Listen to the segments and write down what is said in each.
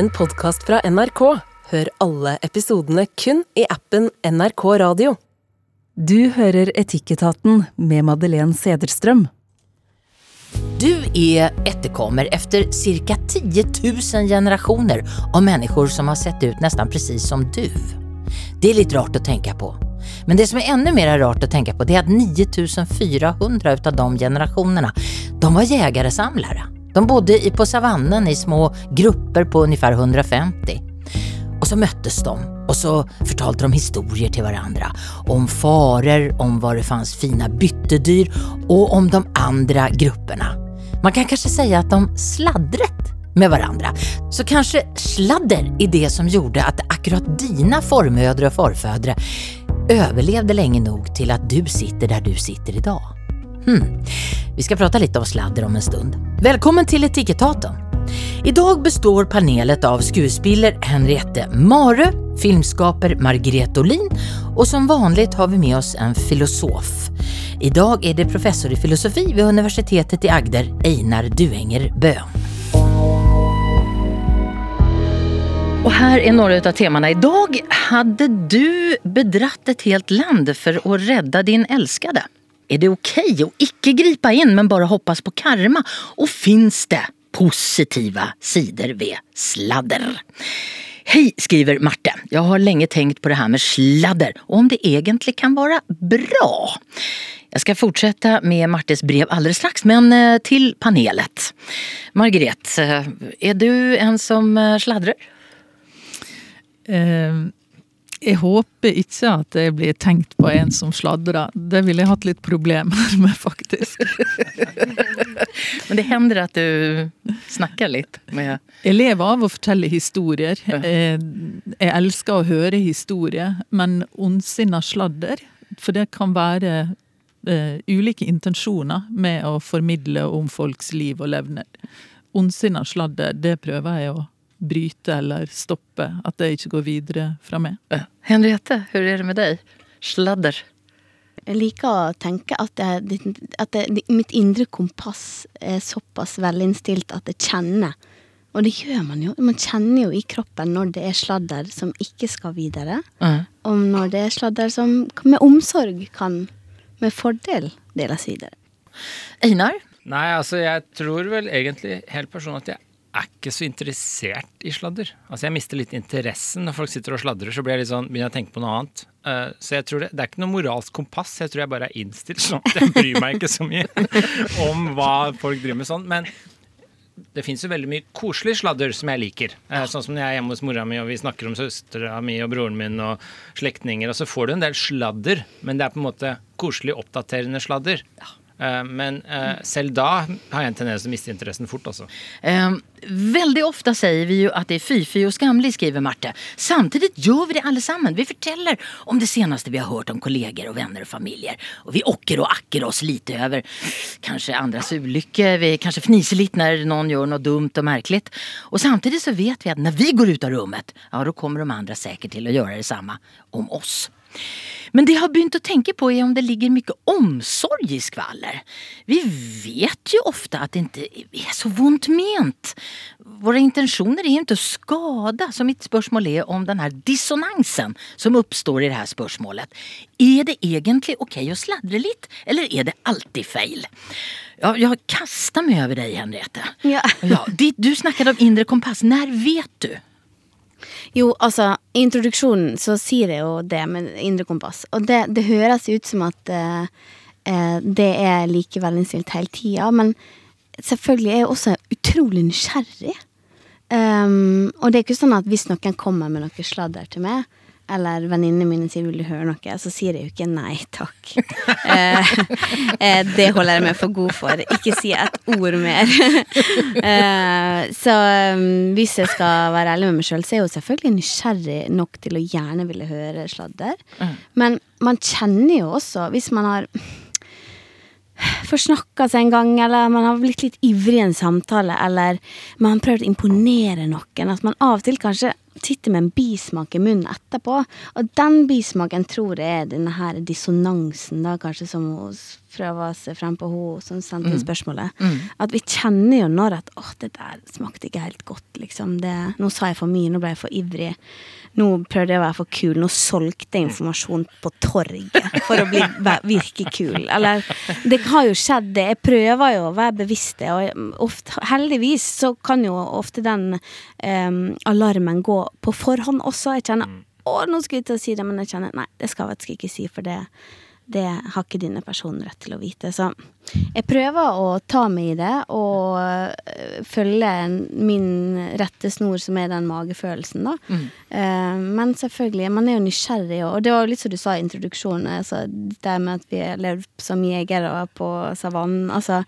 en podkast fra NRK. Hør alle episodene kun i appen NRK Radio. Du hører Etikketaten med Madeleine Sederstrøm. Du är efterkommer efter cirka 10 000 generationer av människor som har sett ut nästan precis som du. Det är lite rart att tänka på. Men det som är ännu mer rart att tänka på det är att 9400 utav de generationerna, de var jägare-samlare. De bodde i- på savannen i små grupper på ungefär 150. Och så möttes de och så fortalte de historier til hverandre Om farer, om var det fanns fina byttedyr og om de andre grupperna. Man kan kanskje si at de sladdret med hverandre. Så kanskje sladder i det som gjorde at akkurat dina formødre og forfødre overlevde lenge nok til at du sitter der du sitter idag. Hmm. Vi ska prata lite om sladder om en stund. Välkommen till Etikettaten. Idag består panelet av skuespiller Henriette Mare, filmskaper Margrethe Olin och som vanligt har vi med oss en filosof. Idag är det professor i filosofi vid universitetet i Agder, Einar Duenger Bøhn. Och här är några av temana idag. Hade du bedratt ett helt land för att rädda din älskade? Är det okej att ikke gripe inn, men bare hoppas på karma? Og finns det positiva sidor ved sladder? Hei, skriver Marte. Jeg har lenge tenkt på det her med sladder og om det egentlig kan være bra. Jeg skal fortsette med Martes brev alldeles straks, men til panelet. Margret, er du en som sladrer? sladdrar? Jeg håper ikke at jeg blir tenkt på en som sladrer. Det ville jeg hatt litt problemer med, faktisk. Men det hender at du snakker litt med... Jeg lever av å fortelle historier. Eh, jeg elsker å høre historier, men ondsinna sladder For det kan være eh, ulike intensjoner med å formidle om folks liv og levner. Ondsinna sladder, det prøver jeg å bryte eller stoppe. At det ikke går videre fra meg. Henriette, hvordan er det med deg? Sladder? Jeg liker å tenke at, jeg, at jeg, mitt indre kompass er såpass velinnstilt at jeg kjenner. Og det gjør man jo. Man kjenner jo i kroppen når det er sladder som ikke skal videre. Mm. Og når det er sladder som med omsorg kan med fordel deles videre. Einar? Nei, altså jeg tror vel egentlig helt personlig at jeg er ikke så interessert i sladder. Altså jeg mister litt interessen når folk sitter og sladrer, så blir jeg litt sånn, begynner jeg å tenke på noe annet. Uh, så jeg tror det, det er ikke noe moralsk kompass, jeg tror jeg bare er innstilt sånn at jeg bryr meg ikke så mye om hva folk driver med sånn. Men det fins jo veldig mye koselig sladder som jeg liker. Uh, Sånn som når jeg er hjemme hos mora mi og vi snakker om søstera mi og broren min og slektninger, og så får du en del sladder, men det er på en måte koselig, oppdaterende sladder. Eh, Men eh, selv da har jeg en tendens til å miste interessen fort, altså. Veldig ofte sier vi jo at det er fy-fy og skamlig, skriver Marte. Samtidig gjør vi det alle sammen. Vi forteller om det seneste vi har hørt om kolleger og venner og familjer. Og vi åker og akker oss litt over kanskje andres ulykke. Vi kanskje fniser litt når noen gjør noe dumt og merkelig. Og samtidig så vet vi at når vi går ut av rummet, ja da kommer de andre sikkert til å gjøre det samme om oss. Men det jeg har begynt å tenke på er om det ligger mye omsorg i skvaller. Vi vet jo ofte at det ikke er så vondt ment. Våra intentioner er jo ikke å skada. Så mitt spørsmål er om denne dissonansen som oppstår i det spørsmålet. Er Är det egentlig ok å sladre litt, eller er det alltid feil? Ja, jeg kaster meg over deg, Henriette. Ja. Ja, du snakket om inre kompass. Når vet du? Jo, altså, i introduksjonen så sier jeg jo det med indre kompass. Og det, det høres ut som at eh, det er like velinnstilt hele tida. Men selvfølgelig er jeg også utrolig nysgjerrig. Um, og det er ikke sånn at hvis noen kommer med noe sladder til meg, eller venninnene mine sier 'vil du høre noe', så sier jeg jo ikke 'nei takk'. Eh, eh, det holder jeg meg for god for. Ikke si et ord mer. eh, så um, hvis jeg skal være ærlig med meg sjøl, så er jeg jo selvfølgelig nysgjerrig nok til å gjerne ville høre sladder. Men man kjenner jo også, hvis man har forsnakka seg en gang, eller man har blitt litt ivrig i en samtale, eller man har prøvd å imponere noen, at man av og til kanskje sitter med en bismak i munnen etterpå. Og den bismaken tror jeg er denne her dissonansen, da, kanskje, som hun prøver seg frem på, hun som sendte mm. spørsmålet. At vi kjenner jo når at åh, det der smakte ikke helt godt, liksom. Det, nå sa jeg for mye, nå ble jeg for ivrig. Nå prøvde jeg å være for kul. Nå solgte jeg informasjon på torget for å bli, virke kul. Eller Det har jo skjedd, det. Jeg prøver jo å være bevisst det, og ofte, heldigvis så kan jo ofte den um, alarmen gå på forhånd også. Jeg kjenner å, nå skulle jeg til å si det, men jeg kjenner nei, det skal jeg ikke si, for det, det har ikke denne personen rett til å vite. Så jeg prøver å ta meg i det og øh, følge min rette snor, som er den magefølelsen, da. Mm. men selvfølgelig, man er jo nysgjerrig, og det var jo litt som du sa i introduksjonen, altså, det med at vi har levd som jegere på savannen. Altså,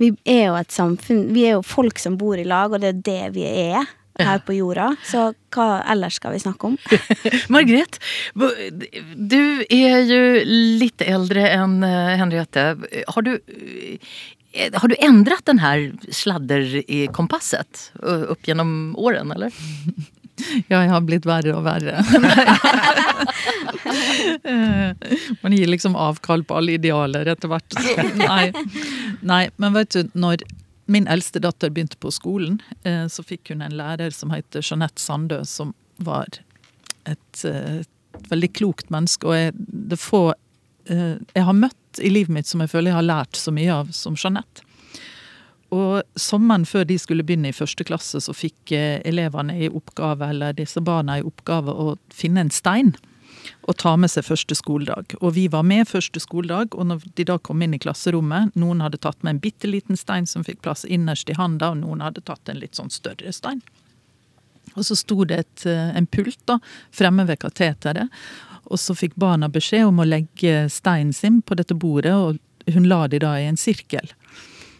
vi er jo et samfunn Vi er jo folk som bor i lag, og det er det vi er her på jorda. Så hva ellers skal vi snakke om? Margret, du er jo litt eldre än eh, Henriette. Har du, eh, har du endret den her sladderkompasset opp gjennom årene, åren, eller? Ja, jeg har blitt verre og verre. Eh, Man gir liksom avkall på alle idealer etter hvert. Nei. nei, men vet du, når min eldste datter begynte på skolen, eh, så fikk hun en lærer som heter Jeanette Sandø, som var et, eh, et veldig klokt menneske. Og jeg, det få eh, jeg har møtt i livet mitt som jeg føler jeg har lært så mye av, som Jeanette. Og sommeren før de skulle begynne i første klasse, så fikk elevene i oppgave, eller disse barna i oppgave å finne en stein og ta med seg første skoledag. Og vi var med første skoledag, og når de da kom inn i klasserommet, noen hadde tatt med en bitte liten stein som fikk plass innerst i handa, og noen hadde tatt en litt sånn større stein. Og så sto det et, eh, en pult da, fremme ved kateteret, og så fikk barna beskjed om å legge steinen sin på dette bordet, og hun la de da i en sirkel.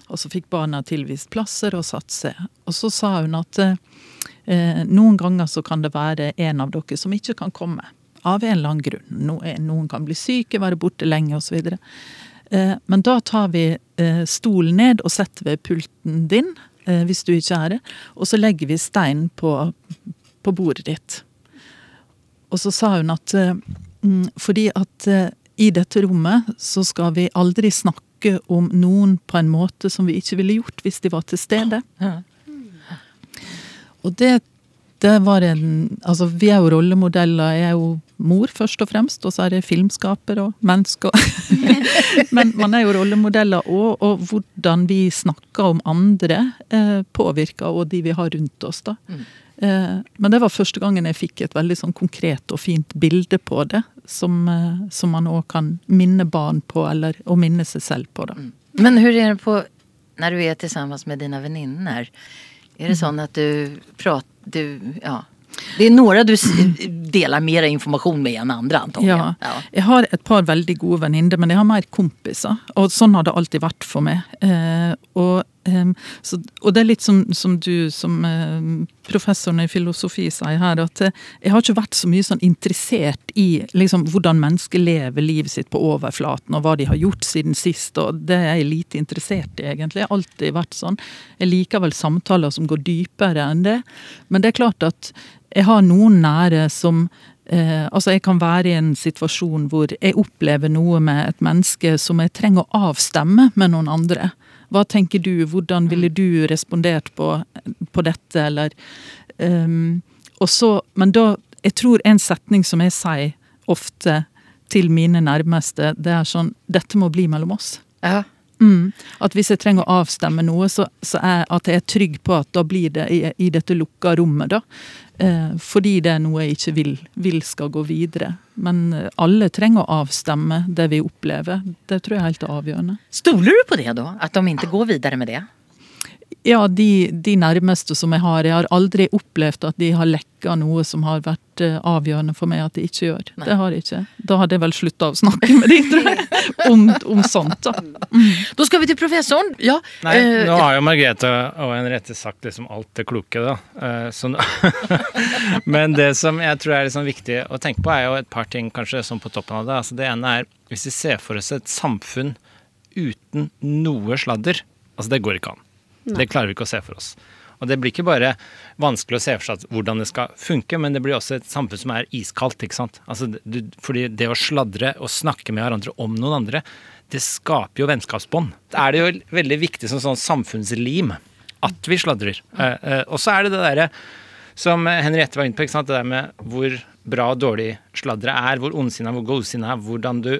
Og så fikk barna tilvist plasser og satt seg. Og så sa hun at eh, noen ganger så kan det være en av dere som ikke kan komme. Av en eller annen grunn. Noen kan bli syke, være borte lenge osv. Eh, men da tar vi eh, stolen ned og setter ved pulten din, eh, hvis du ikke er det. Og så legger vi steinen på, på bordet ditt. Og så sa hun at eh, mm, fordi at eh, i dette rommet så skal vi aldri snakke om noen på en måte som vi ikke ville gjort hvis de var til stede. Og det, det var en Altså, vi er jo rollemodeller. Jeg er jo mor, først og fremst, og så er det filmskaper og menneske. Men man er jo rollemodeller òg, og hvordan vi snakker om andre, eh, påvirker og de vi har rundt oss, da. Eh, men det var første gangen jeg fikk et veldig sånn konkret og fint bilde på det, som, eh, som man òg kan minne barn på, eller å minne seg selv på. da. Men hvordan er det på når du er sammen med dine venninner? Er det sånn at du prater du, ja. Det er noen du deler mer informasjon med enn andre, antagligen. Ja. Jeg har et par veldig gode venninner, men jeg har mer kompiser. Og sånn har det alltid vært for meg. Eh, og, em, så, og det er litt som, som du, som eh, professoren i filosofi sier her, at eh, jeg har ikke vært så mye sånn interessert i liksom, hvordan mennesker lever livet sitt på overflaten, og hva de har gjort siden sist. og Det er jeg lite interessert i, egentlig. Jeg har alltid vært sånn. Jeg liker vel samtaler som går dypere enn det. Men det er klart at jeg har noen nære som Eh, altså Jeg kan være i en situasjon hvor jeg opplever noe med et menneske som jeg trenger å avstemme med noen andre. Hva tenker du, hvordan ville du respondert på, på dette, eller um, så, Men da Jeg tror en setning som jeg sier ofte til mine nærmeste, det er sånn Dette må bli mellom oss. Ja. Mm. At hvis jeg trenger å avstemme noe, så, så er at jeg er trygg på at da blir det i, i dette lukka rommet, da. Eh, fordi det er noe jeg ikke vil, vil skal gå videre. Men eh, alle trenger å avstemme det vi opplever. Det tror jeg er helt avgjørende. Stoler du på det da? At de ikke går videre med det? Ja, de, de nærmeste som jeg har. Jeg har aldri opplevd at de har lekka noe som har vært eh, avgjørende for meg at de ikke gjør. Nei. Det har jeg ikke. Da hadde jeg vel slutta å snakke med de, tror jeg. Om, om sånt, da. Da skal vi til professoren. Ja, Nei, eh, nå har jo Margrethe og Henriette sagt liksom alt det kloke, da. Eh, Så Men det som jeg tror er liksom viktig å tenke på, er jo et par ting kanskje som på toppen av det. Altså det ene er hvis vi ser for oss et samfunn uten noe sladder. Altså det går ikke an. Det klarer vi ikke å se for oss. Og det blir ikke bare vanskelig å se for seg hvordan det skal funke, men det blir også et samfunn som er iskaldt. ikke sant? Altså, du, fordi det å sladre og snakke med hverandre om noen andre, det skaper jo vennskapsbånd. Da er det jo veldig viktig som sånn samfunnslim at vi sladrer. Mm. Uh, uh, og så er det det derre som Henriette var inne på, ikke sant? det der med hvor bra og dårlig sladre er, hvor ondsinna hvor godsinna er, hvordan du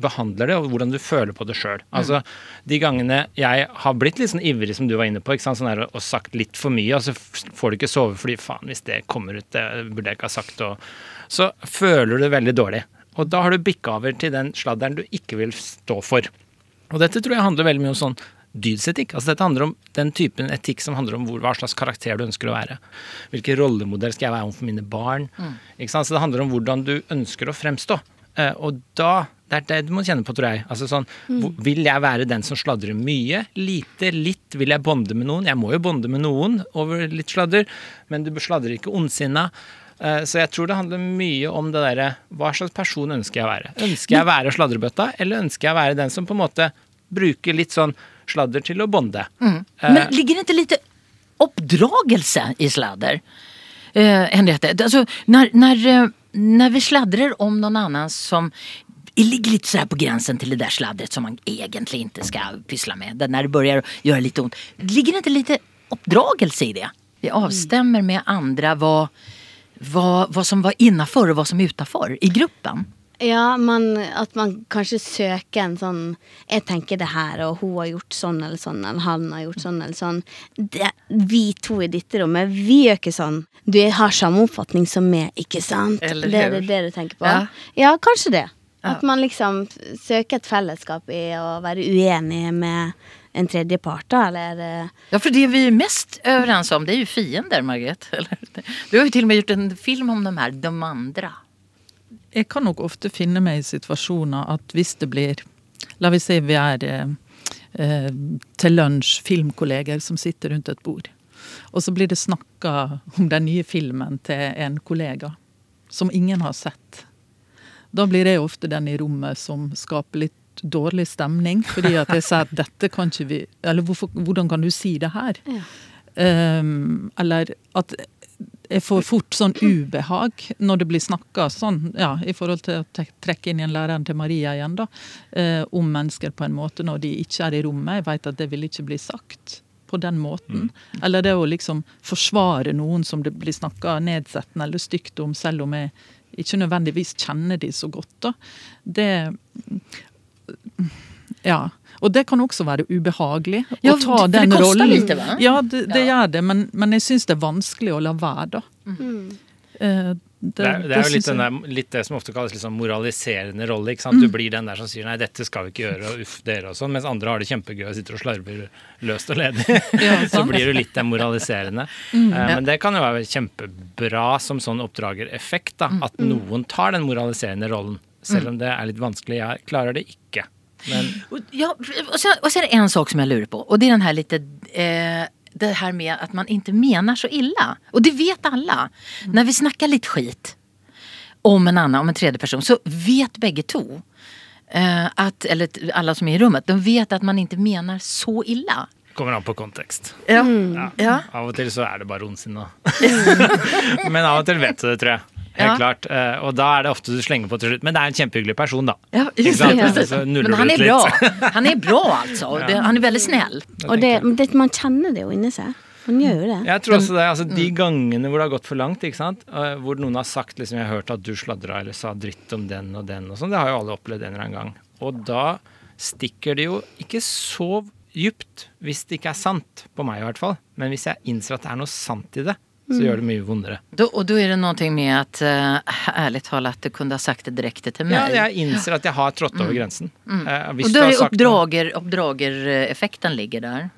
behandler det, og hvordan du føler på det sjøl. Altså, de gangene jeg har blitt litt sånn ivrig, som du var inne på, ikke sant? Sånn der, og sagt litt for mye, og så får du ikke sove fordi faen, hvis det kommer ut, det burde jeg ikke ha sagt, og så føler du det veldig dårlig. Og da har du bikka over til den sladderen du ikke vil stå for. Og dette tror jeg handler veldig mye om sånn dydsetikk. Altså dette handler om den typen etikk som handler om hvor, hva slags karakter du ønsker å være. Hvilken rollemodell skal jeg være overfor mine barn? Ikke sant? Så det handler om hvordan du ønsker å fremstå. Eh, og da det er det du må kjenne på, tror jeg. Altså sånn, mm. Vil jeg være den som sladrer mye? Lite? Litt? Vil jeg bonde med noen? Jeg må jo bonde med noen over litt sladder, men du sladrer ikke ondsinna. Eh, Så jeg tror det handler mye om det derre Hva slags person ønsker jeg å være? Ønsker jeg å være sladrebøtta, eller ønsker jeg å være den som på en måte bruker litt sånn sladder til å bonde? Mm. Men ligger det inte lite oppdragelse i sladder? Eh, Henriette, alltså, när, när, eh, när vi sladdrar om någon annan som ligger lite sådär på gränsen till det där sladdret som man egentligen inte ska pyssla med. När det börjar göra lite ont. Ligger det inte lite oppdragelse i det? Vi avstämmer med andra vad, vad, vad som var innanför och vad som är utanför i gruppen. Ja, man, at man kanskje søker en sånn Jeg tenker det her, og hun har gjort sånn eller sånn, eller han har gjort sånn eller sånn. Det, vi to i dette rommet, vi gjør ikke sånn. Du har samme oppfatning som meg, ikke sant? Eller det er det, det du tenker på? Ja. Ja, kanskje det. At man liksom søker et fellesskap i å være uenig med en tredjepart, da, eller eh, Ja, for det vi er mest overens om det er jo fiender, Margret. Du har jo til og med gjort en film om de her, de andra. Jeg kan nok ofte finne meg i situasjoner at hvis det blir La vi si vi er eh, eh, til lunsj filmkolleger som sitter rundt et bord. Og så blir det snakka om den nye filmen til en kollega som ingen har sett. Da blir jeg ofte den i rommet som skaper litt dårlig stemning. Fordi at jeg sier at dette kan ikke vi Eller hvorfor, hvordan kan du si det her? Ja. Um, eller at jeg får fort sånn ubehag når det blir snakka sånn, ja, i forhold til å trekke inn igjen læreren til Maria igjen, da, eh, om mennesker på en måte når de ikke er i rommet. Jeg vet at det vil ikke bli sagt på den måten. Eller det å liksom forsvare noen som det blir snakka nedsettende eller stygt om, selv om jeg ikke nødvendigvis kjenner de så godt. da. Det Ja. Og det kan også være ubehagelig Ja, å ta for det den koster rollen. lite, va? Ja, det, det Ja. gjør det, men, men jeg syns det er vanskelig å la være, da. Eh, Det, er, det er jo litt, den der, litt det som ofte kalles sånn moraliserende rolle. ikke sant? Du blir den der som sier 'nei, dette skal vi ikke gjøre', og uff, dere og sånn, mens andre har det kjempegøy og sitter og slarver løst og ledig. Ja, så blir du litt den moraliserende. Eh, men det kan jo være kjempebra som sånn oppdragereffekt, da, at noen tar den moraliserende rollen. Selv om det er litt vanskelig. Jeg klarer det ikke. Men Och, ja, och, sen, och sen är det en sak som jag lurer på och det är den här lite eh, det här med att man inte menar så illa. Och det vet alla. När vi snackar lite skit om en annan, om en tredje person så vet bägge to. eh, att, eller alle alla som är i rummet, de vet att man inte menar så illa. kommer an på kontekst. Ja. Ja. Ja. Av og til så er det bare ondsinna. Men av og til vet du det, tror jeg. Helt Ja. klart. Eh, Og da er det ofte du slenger på til slutt. Men det er en kjempehyggelig person, da. Ja, Ikke just sant? det. Så nuller Men han er bra. Han er bra altså. Ja. han er veldig snill. Og det, det, man kjenner det jo inni seg. Man gjør jo det. Jeg tror også det, altså De gangene hvor det har gått for langt, ikke sant? eh, hvor noen har sagt liksom, 'Jeg har hørt at du sladra eller sa dritt om den og den', og sånn, det har jo alle opplevd en eller annen gang. Og da stikker det jo ikke så djupt, hvis det ikke er sant, på meg i hvert fall. Men hvis jeg innser at det er noe sant i det, så gjør det mye vondere. Da, og da er det noe med at, ærlig talt, at du kunne ha sagt det direkte til meg. Ja, jeg innser at jeg har trådt over grensen. Mm. Mm. Uh, du da har oppdrager, det uppdrager-effekten ligger der.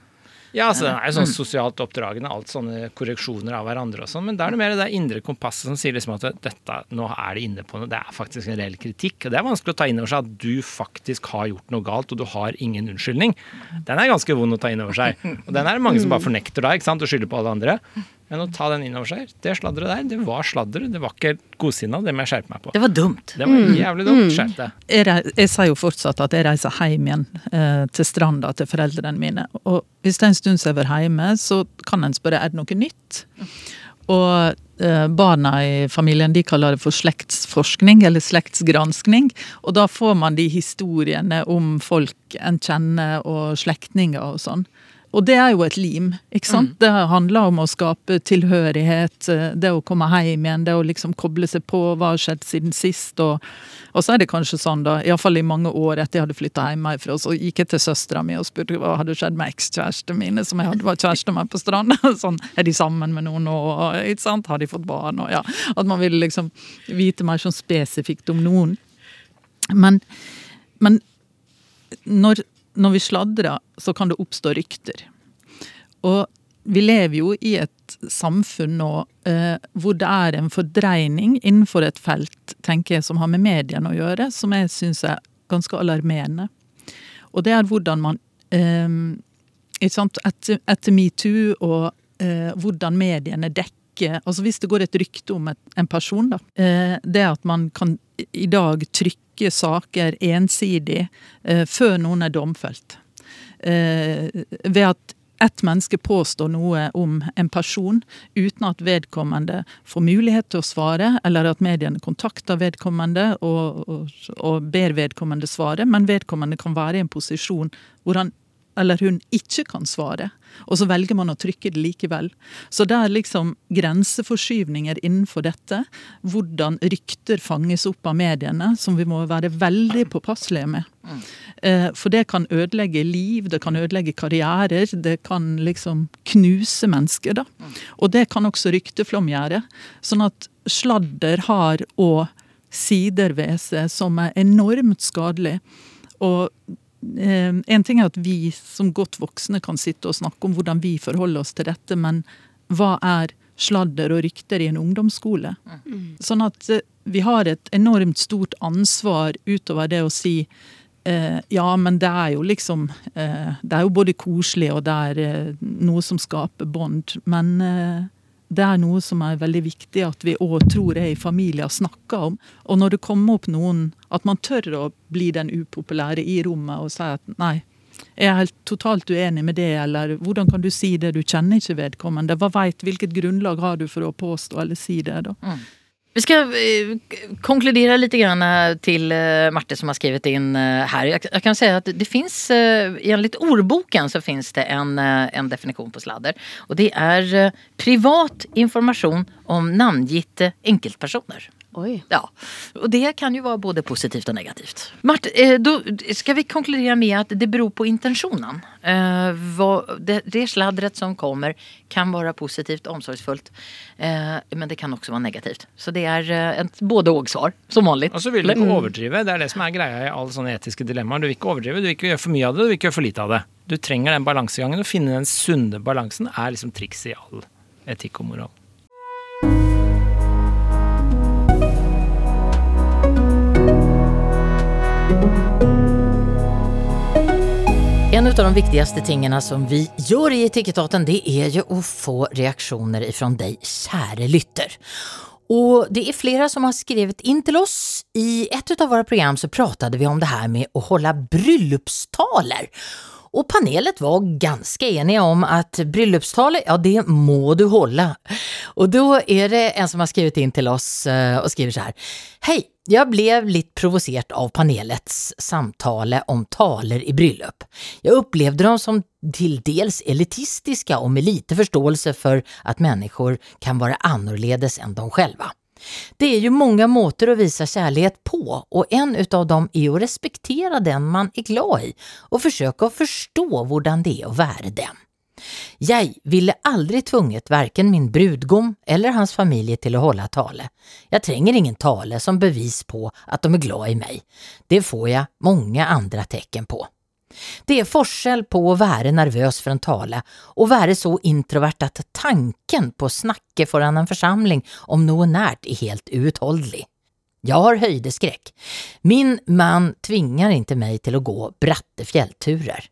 Ja, altså Den er jo sånn sosialt oppdragende, alt sånne korreksjoner av hverandre og sånn. Men da er det mer det der indre kompasset som sier liksom at dette, nå er det inne på noe. Det er faktisk en reell kritikk. Og det er vanskelig å ta inn over seg at du faktisk har gjort noe galt, og du har ingen unnskyldning. Den er ganske vond å ta inn over seg. Og den er det mange som bare fornekter da, ikke sant, og skylder på alle andre. Men å ta den inn over seg, det sladderet der, det var sladder. Det var ikke godsinna. Det må jeg skjerpe meg på. Det var dumt. Det var jævlig dumt. Skjerp deg. jeg sier jo fortsatt at jeg reiser hjem igjen eh, til stranda til foreldrene mine. Og hvis det er en stund siden jeg har vært hjemme, så kan en spørre er det noe nytt. Og eh, barna i familien de kaller det for slektsforskning, eller slektsgranskning. Og da får man de historiene om folk en kjenner og slektninger og sånn. Og det er jo et lim, ikke sant. Det handler om å skape tilhørighet, eh, det å komme hjem igjen, det å liksom koble seg på hva har skjedd siden sist. Og, og så er det kanskje sånn, da, iallfall i mange år etter jeg hadde flytta hjemmefra, så gikk jeg til søstera mi og spurte hva hadde skjedd med ekskjærestene mine, som jeg hadde vært kjæreste med på stranda. Sånn, er de sammen med noen nå? Ikke sant? Har de fått barn? Og ja, At man ville liksom vite mer sånn spesifikt om noen. Men, men når, når vi sladrer, så kan det oppstå rykter. Og vi lever jo i et samfunn nå eh, hvor det er en fordreining innenfor et felt tenker jeg, som har med mediene å gjøre, som jeg syns er ganske alarmerende. Og det er hvordan man eh, ikke sant, Etter, etter metoo og eh, hvordan mediene dekker altså Hvis det går et rykte om et, en person, da. Eh, det at man kan i dag trykke saker ensidig eh, før noen er domfelt. Eh, ved at ett menneske påstår noe om en person uten at vedkommende får mulighet til å svare, eller at mediene kontakter vedkommende og, og, og ber vedkommende svare, men vedkommende kan være i en posisjon hvor han eller hun ikke kan svare, og så velger man å trykke det likevel. Så det er liksom grenseforskyvninger innenfor dette. Hvordan rykter fanges opp av mediene, som vi må være veldig påpasselige med. Eh, For det kan ødelegge liv, det kan ødelegge karrierer, det kan liksom knuse mennesker. da. Og det kan også rykteflom gjøre. Sånn at sladder har òg sider ved seg som er enormt skadelig. Og en ting er at vi som godt voksne kan sitte og snakke om hvordan vi forholder oss til dette, men hva er sladder og rykter i en ungdomsskole? Sånn at eh, vi har et enormt stort ansvar utover det å si eh, ja, men det er jo liksom eh, Det er jo både koselig og det er eh, noe som skaper bånd. Men eh, det er noe som er veldig viktig at vi òg tror er i familier snakker om. Og når det kommer opp noen, at man tør å bli den upopulære i rommet og si at nei, jeg er helt totalt uenig med det, eller hvordan kan du si det, du kjenner ikke vedkommende. Hva vet, Hvilket grunnlag har du for å påstå eller si det? da? Vi ska eh, k- konkludera lite grann eh, till eh, Marte som har skrivit in här. Jag kan säga att det finns, enligt ordboken så finns det en, en definition på sladder. Och det är privat information om namngitte enkeltpersoner. Oi. Ja, och det kan ju vara både positivt och negativt. Mart, eh, då ska vi konkludera med att det beror på intentionen. Eh, det, det sladdret som kommer kan vara positivt og omsorgsfullt. Eh, men det kan också vara negativt. Så det er et både og-svar, som vanlig. Og så vil du ikke overdrive. Det er det som er greia i alle sånne etiske dilemmaer. Du vil ikke overdrive, du vil ikke gjøre for mye av det, du vil ikke gjøre for lite av det. Du trenger den balansegangen. Å finne den sunne balansen er liksom trikset i all etikk og moral. Av de viktigste tingene som vi gjør i Etikketaten, det er jo å få reaksjoner ifrån deg, kjære lytter. Og det er flere som har skrevet inn til oss. I et av våre program så pratet vi om det her med å holde bryllupstaler. Og panelet var ganske enige om at bryllupstalet, ja det må du holde. Og da er det en som har skrevet inn til oss eh, og skriver så her. Hei, jeg ble litt provosert av panelets samtale om taler i bryllup. Jeg opplevde dem som til dels elitistiske og med lite forståelse for at mennesker kan være annerledes enn de selv. Det er jo mange måter å vise kjærlighet på, og en av dem er å respektera den man er glad i, og forsøke å forstå hvordan det er å være den. Jeg ville aldri tvunget varken min brudgom eller hans familie til å holde tale. Jeg trenger ingen tale som bevis på at de er glad i meg. Det får jeg mange andre tecken på. Det er forskjell på å være nervøs for en tale og være så introvert at tanken på å snakke foran en forsamling om noe nært er helt uutholdelig. Jeg har høydeskrekk. Min mann tvinger ikke meg til å gå bratte fjellturer.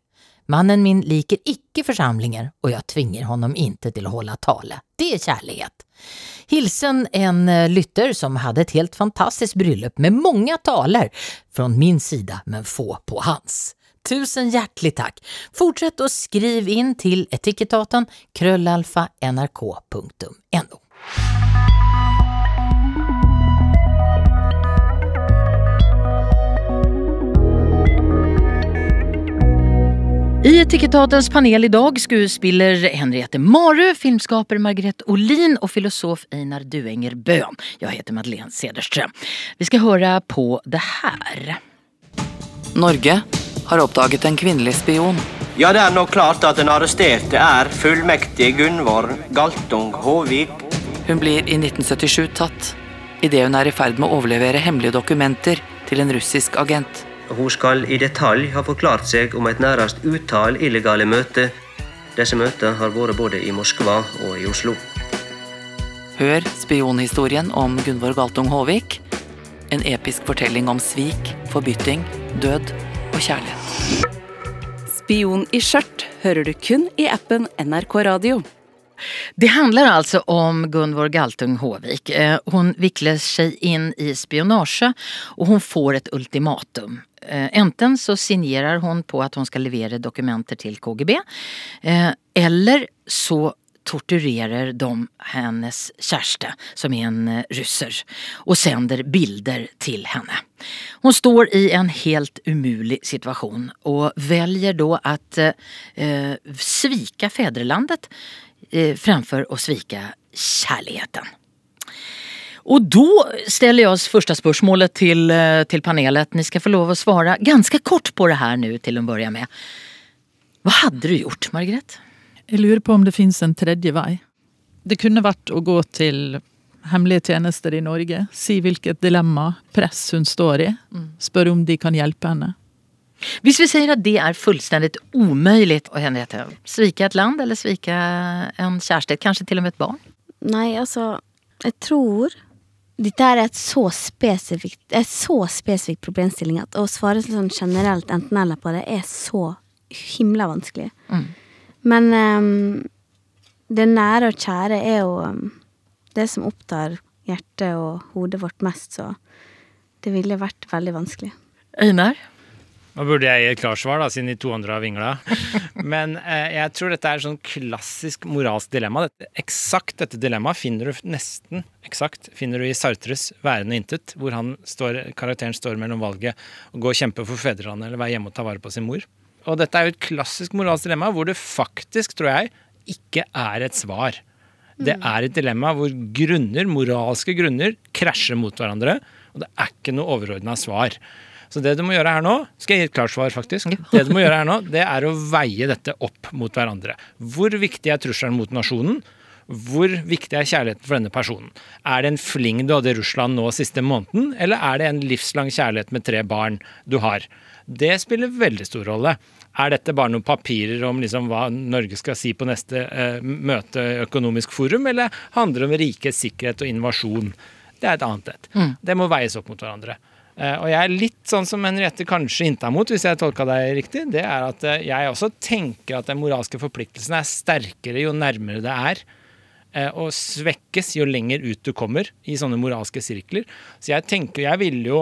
Mannen min liker ikke forsamlinger, og jeg tvinger honom ikke til å holde tale. Det er kjærlighet. Hilsen en eh, lytter som hadde et helt fantastisk bryllup med mange taler fra min sida, men få på hans. Tusen hjertelig takk. Fortsett å skrive inn til etikettaten krøllalfa nrk.no. I Etikettatens panel idag skuespiller Henriette Marø, filmskaper Margrethe Olin og filosof Einar Duenger Bøhn. Jeg heter Madeleine Cederström. Vi skal høre på det her. Norge har oppdaget en kvinnelig spion. Ja, det er nå klart at den arresterte er fullmektig Gunvor Galtung Håvik. Hun blir i 1977 tatt idet hun er i ferd med å overlevere hemmelige dokumenter til en russisk agent. Hun skal i detalj ha forklart seg om et nærmest utall illegale møter. Disse møtene har vært både i Moskva og i Oslo. Hør spionhistorien om Gunvor Galtung Håvik. En episk fortelling om svik, forbytting, død og kjærlighet. Spion i skjørt hører du kun i appen NRK Radio. Det handler altså om Gunvor Galtung Håvik. Eh, Hun vikler seg inn i spionasje, og hun får et ultimatum. Eh, Enten så signerer hun på at hun skal levere dokumenter til KGB, eh, eller så torturerer de hennes kjæreste, som er en eh, russer, og sender bilder til henne. Hun står i en helt umulig situasjon, og velger da at eh, svike fedrelandet eh, fremfor å svike kjærligheten. Og da stiller jeg første spørsmålet til, eh, til panelet. Ni skal få lov å svare ganske kort på det her nå til å begynne med. Hva hadde du gjort, Margrethe? Jeg lurer på om det fins en tredje vei. Det kunne vært å gå til hemmelige tjenester i Norge, si hvilket dilemma, press hun står i, spørre om de kan hjelpe henne. Hvis vi sier at det er fullstendig umulig å Henriette, svike et land eller svike en kjæreste, kanskje til og med et barn? Nei, altså, jeg tror dette er et så spesifikt et så spesifikt problemstilling at å svare sånn generelt enten-eller på det er så himla vanskelig. Men ehm, det nære og kjære er jo ehm, det som opptar hjertet og hodet vårt mest, så det ville vært veldig vanskelig. Einar? Nå burde jeg gi et klarsvar, da, siden de to andre har vingla. Men eh, jeg tror dette er sånn klassisk moralsk dilemma. Dette, eksakt dette dilemmaet finner du nesten eksakt finner du i Sartres 'Værende intet', hvor han står, karakteren står mellom valget å gå og kjempe for fedrelandet eller være hjemme og ta vare på sin mor. Og dette er jo et klassisk moralsk dilemma hvor det faktisk, tror jeg, ikke er et svar. Det er et dilemma hvor grunner, moralske grunner krasjer mot hverandre, og det er ikke noe overordna svar. Så det du må gjøre her nå, skal jeg gi et klart svar faktisk, det du må gjøre her nå, det er å veie dette opp mot hverandre. Hvor viktig er trusselen mot nasjonen? Hvor viktig er kjærligheten for denne personen? Er det en fling du hadde i Russland nå siste måneden, eller er det en livslang kjærlighet med tre barn du har? Det spiller veldig stor rolle. Er dette bare noen papirer om liksom hva Norge skal si på neste eh, møte økonomisk forum, eller handler det om rikets sikkerhet og innovasjon? Det er et annet et. Det må veies opp mot hverandre. Eh, og jeg er litt sånn som Henriette kanskje innta mot, hvis jeg tolka deg riktig. Det er at eh, jeg også tenker at den moralske forpliktelsen er sterkere jo nærmere det er. eh, Og svekkes jo lenger ut du kommer i sånne moralske sirkler. Så jeg tenker, jeg ville jo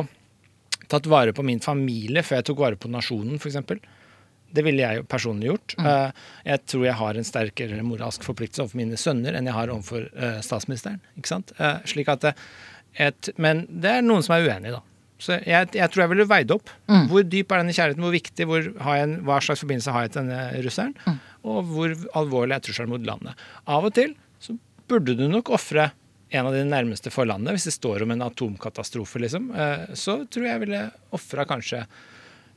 tatt vare på min familie før jeg tok vare på nasjonen, f.eks. Det ville jeg jo personlig gjort. Mm. Jeg tror jeg har en sterkere moralsk forpliktelse overfor mine sønner enn jeg har overfor eh, statsministeren. ikke sant? Eh, Slik at eh, et, Men det er noen som er uenig, da. Så jeg, jeg tror jeg ville veid opp. Hvor dyp er denne kjærligheten? Hvor viktig? Hvor en, hva slags forbindelse har jeg til denne russeren? Og hvor alvorlig er trusselen mot landet? Av og til så burde du nok ofre en av dine nærmeste for landet. Hvis det står om en atomkatastrofe, liksom, eh, så tror jeg jeg ville ofra kanskje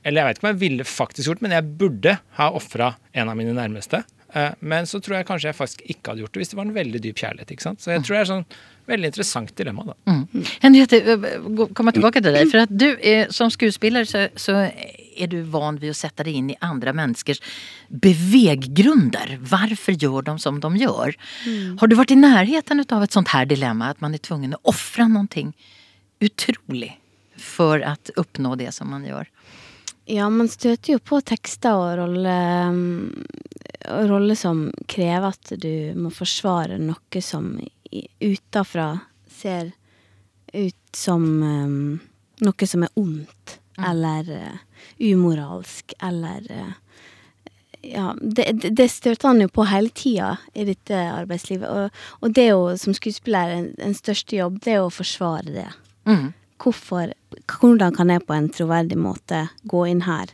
Eller jeg vet ikke om jeg ville faktisk gjort, men jeg burde ha ofra en av mine nærmeste. Eh, Men så tror jeg kanskje jeg faktisk ikke hadde gjort det hvis det var en veldig dyp kjærlighet. ikke sant? Så jeg tror det er sånn veldig interessant dilemma, da. Henriette, kommer tilbake til deg. For at du er, som skuespiller så, så er du van ved å sette deg inn i andre menneskers beveggrunder. Hvorfor gjør de som de gjør? Har du vært i nærheten av et sånt her dilemma, at man er tvungen å ofre noe utrolig for å oppnå det som man gjør? Ja, man støter jo på tekster og roller rolle som krever at du må forsvare noe som utafra ser ut som um, noe som er ondt, mm. eller uh, umoralsk, eller uh, Ja, det, det støter han jo på hele tida i dette arbeidslivet. Og, og det er jo som skuespiller en, en største jobb, det er å forsvare det. Mm. Hvorfor, hvordan kan jeg på en troverdig måte gå inn her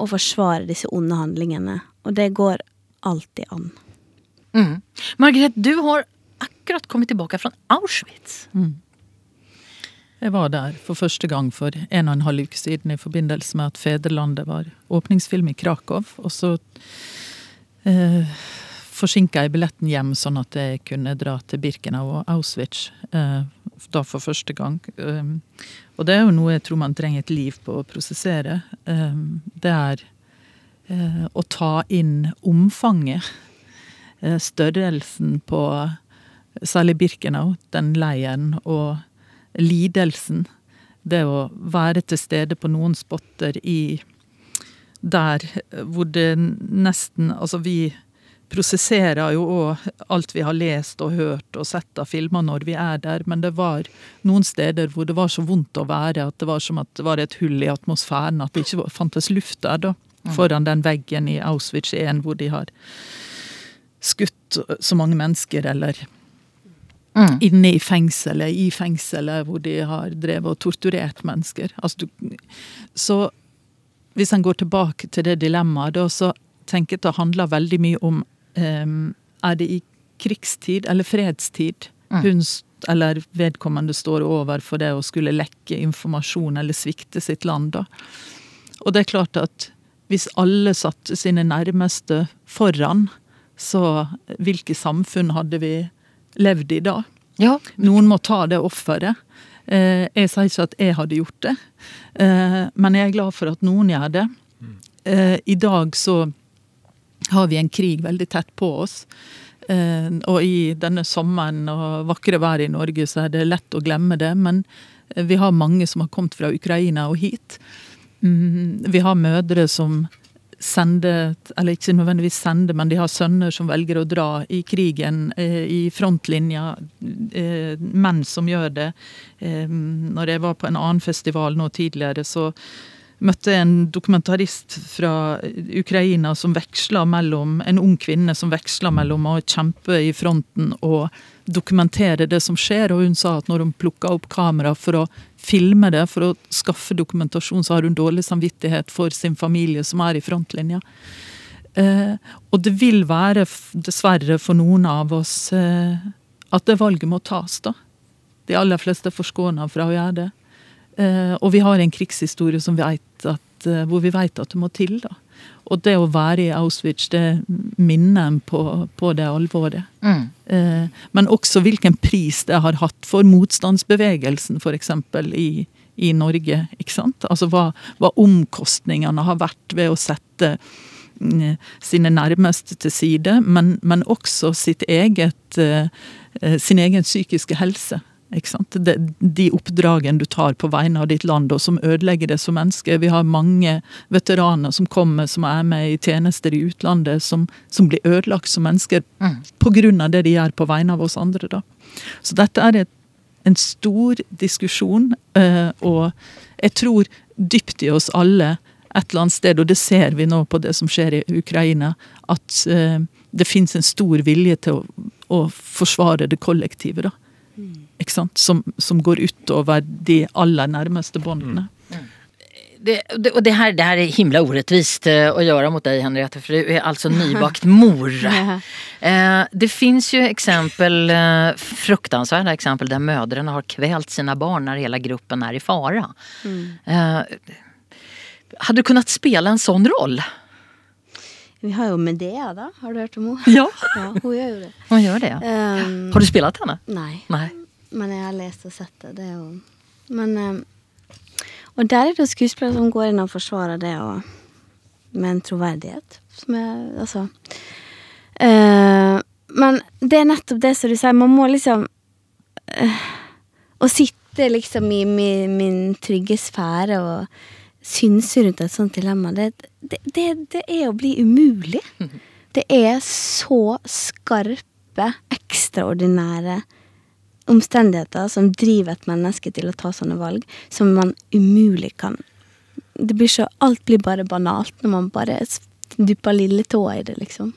og forsvare disse onde handlingene? Og det går alltid an. Mm. Margrethe, du har akkurat kommet tilbake fra Auschwitz. Mm. Jeg var der for første gang for en og en halv uke siden i forbindelse med at Fedrelandet var åpningsfilm i Krakow. Og så eh, forsinka jeg billetten hjem, sånn at jeg kunne dra til Birkenau og Auschwitz eh, da for første gang. Um, og det er jo noe jeg tror man trenger et liv på å prosessere. Um, det er uh, å ta inn omfanget, Uh, størrelsen på særlig Birkenau, den leiren, og lidelsen. Det å være til stede på noen spotter i der hvor det nesten Altså, vi prosesserer jo òg alt vi har lest og hørt og sett av filmer når vi er der, men det var noen steder hvor det var så vondt å være at det var som at det var et hull i atmosfæren, at det ikke fantes luft der, da. Foran den veggen i Auschwitz 1 hvor de har skutt så mange mennesker, eller mm. inne i fengselet, i fengselet hvor de har drevet og torturert mennesker. Altså, du, så hvis en går tilbake til det dilemmaet, da, så tenker jeg at det handler veldig mye om Er det i krigstid eller fredstid mm. hun eller vedkommende står over for det å skulle lekke informasjon eller svikte sitt land, da. Og det er klart at hvis alle satte sine nærmeste foran, så hvilke samfunn hadde vi levd i da? Ja. Noen må ta det offeret. Eh, jeg sier ikke at jeg hadde gjort det, eh, men jeg er glad for at noen gjør det. Eh, I dag så har vi en krig veldig tett på oss. Og i denne sommeren og vakre været i Norge så er det lett å glemme det, men vi har mange som har kommet fra Ukraina og hit. Mm, vi har mødre som sender, eller ikke nødvendigvis sender, men de har sønner som velger å dra i krigen, eh, i frontlinja. Eh, menn som gjør det. Eh, når jeg var på en annen festival nå tidligere, så møtte en dokumentarist fra Ukraina som veksla mellom En ung kvinne som veksla mellom å kjempe i fronten og dokumentere det som skjer. Og hun sa at når hun plukka opp kamera for å filme det, for å skaffe dokumentasjon, så har hun dårlig samvittighet for sin familie som er i frontlinja. Eh, og det vil være, dessverre for noen av oss, eh, at det valget må tas, da. De aller fleste er forskåna fra å gjøre det. Eh, og vi har en krigshistorie som vi at, eh, hvor vi vet at det må til. da. Og det å være i Auschwitz, det minner en på, på, det alvoret. Mm. Eh, men også hvilken pris det har hatt for motstandsbevegelsen, f.eks. I, i Norge. ikke sant? Altså hva, hva omkostningene har vært ved å sette eh, sine nærmeste til side, men, men også sitt eget, sin egen psykiske helse. De, de oppdragene du tar på vegne av ditt land, og som ødelegger det som menneske. Vi har mange veteraner som kommer, som er med i tjenester i utlandet, som, som blir ødelagt som mennesker mm. pga. det de gjør på vegne av oss andre. Da. Så dette er et, en stor diskusjon, uh, og jeg tror dypt i oss alle et eller annet sted, og det ser vi nå på det som skjer i Ukraina, at uh, det finnes en stor vilje til å, å forsvare det kollektive. da. Mm som, som, går utover de aller nærmeste båndene. Mm. Det, det, och det här, det här är himla orättvist å att göra mot dig Henriette, för du är alltså nybakt mor. eh, det finns ju exempel, eh, fruktansvärda exempel där mödrarna har kvält sina barn när hela gruppen är i fara. Mm. Eh, hade du kunnat spela en sån roll? Vi har jo Medea, da. Har du hørt om henne? Ja. ja hun gjør jo det. Hun gjør det, ja. Um, har du spilt henne? Nei. nei. Men jeg har lest og sett det. det er jo Men um, Og der er det jo skuespillere som går inn og forsvarer det og, med en troverdighet. Som er Altså uh, Men det er nettopp det som du sier. Man må liksom uh, Å sitte liksom i min, min trygge sfære og synse rundt et sånt dilemma, det, det, det, det er å bli umulig. Det er så skarpe, ekstraordinære omstendigheter som driver et menneske til å ta sånne valg, som man umulig kan Det blir så Alt blir bare banalt når man bare dupper lille tåa i det, liksom.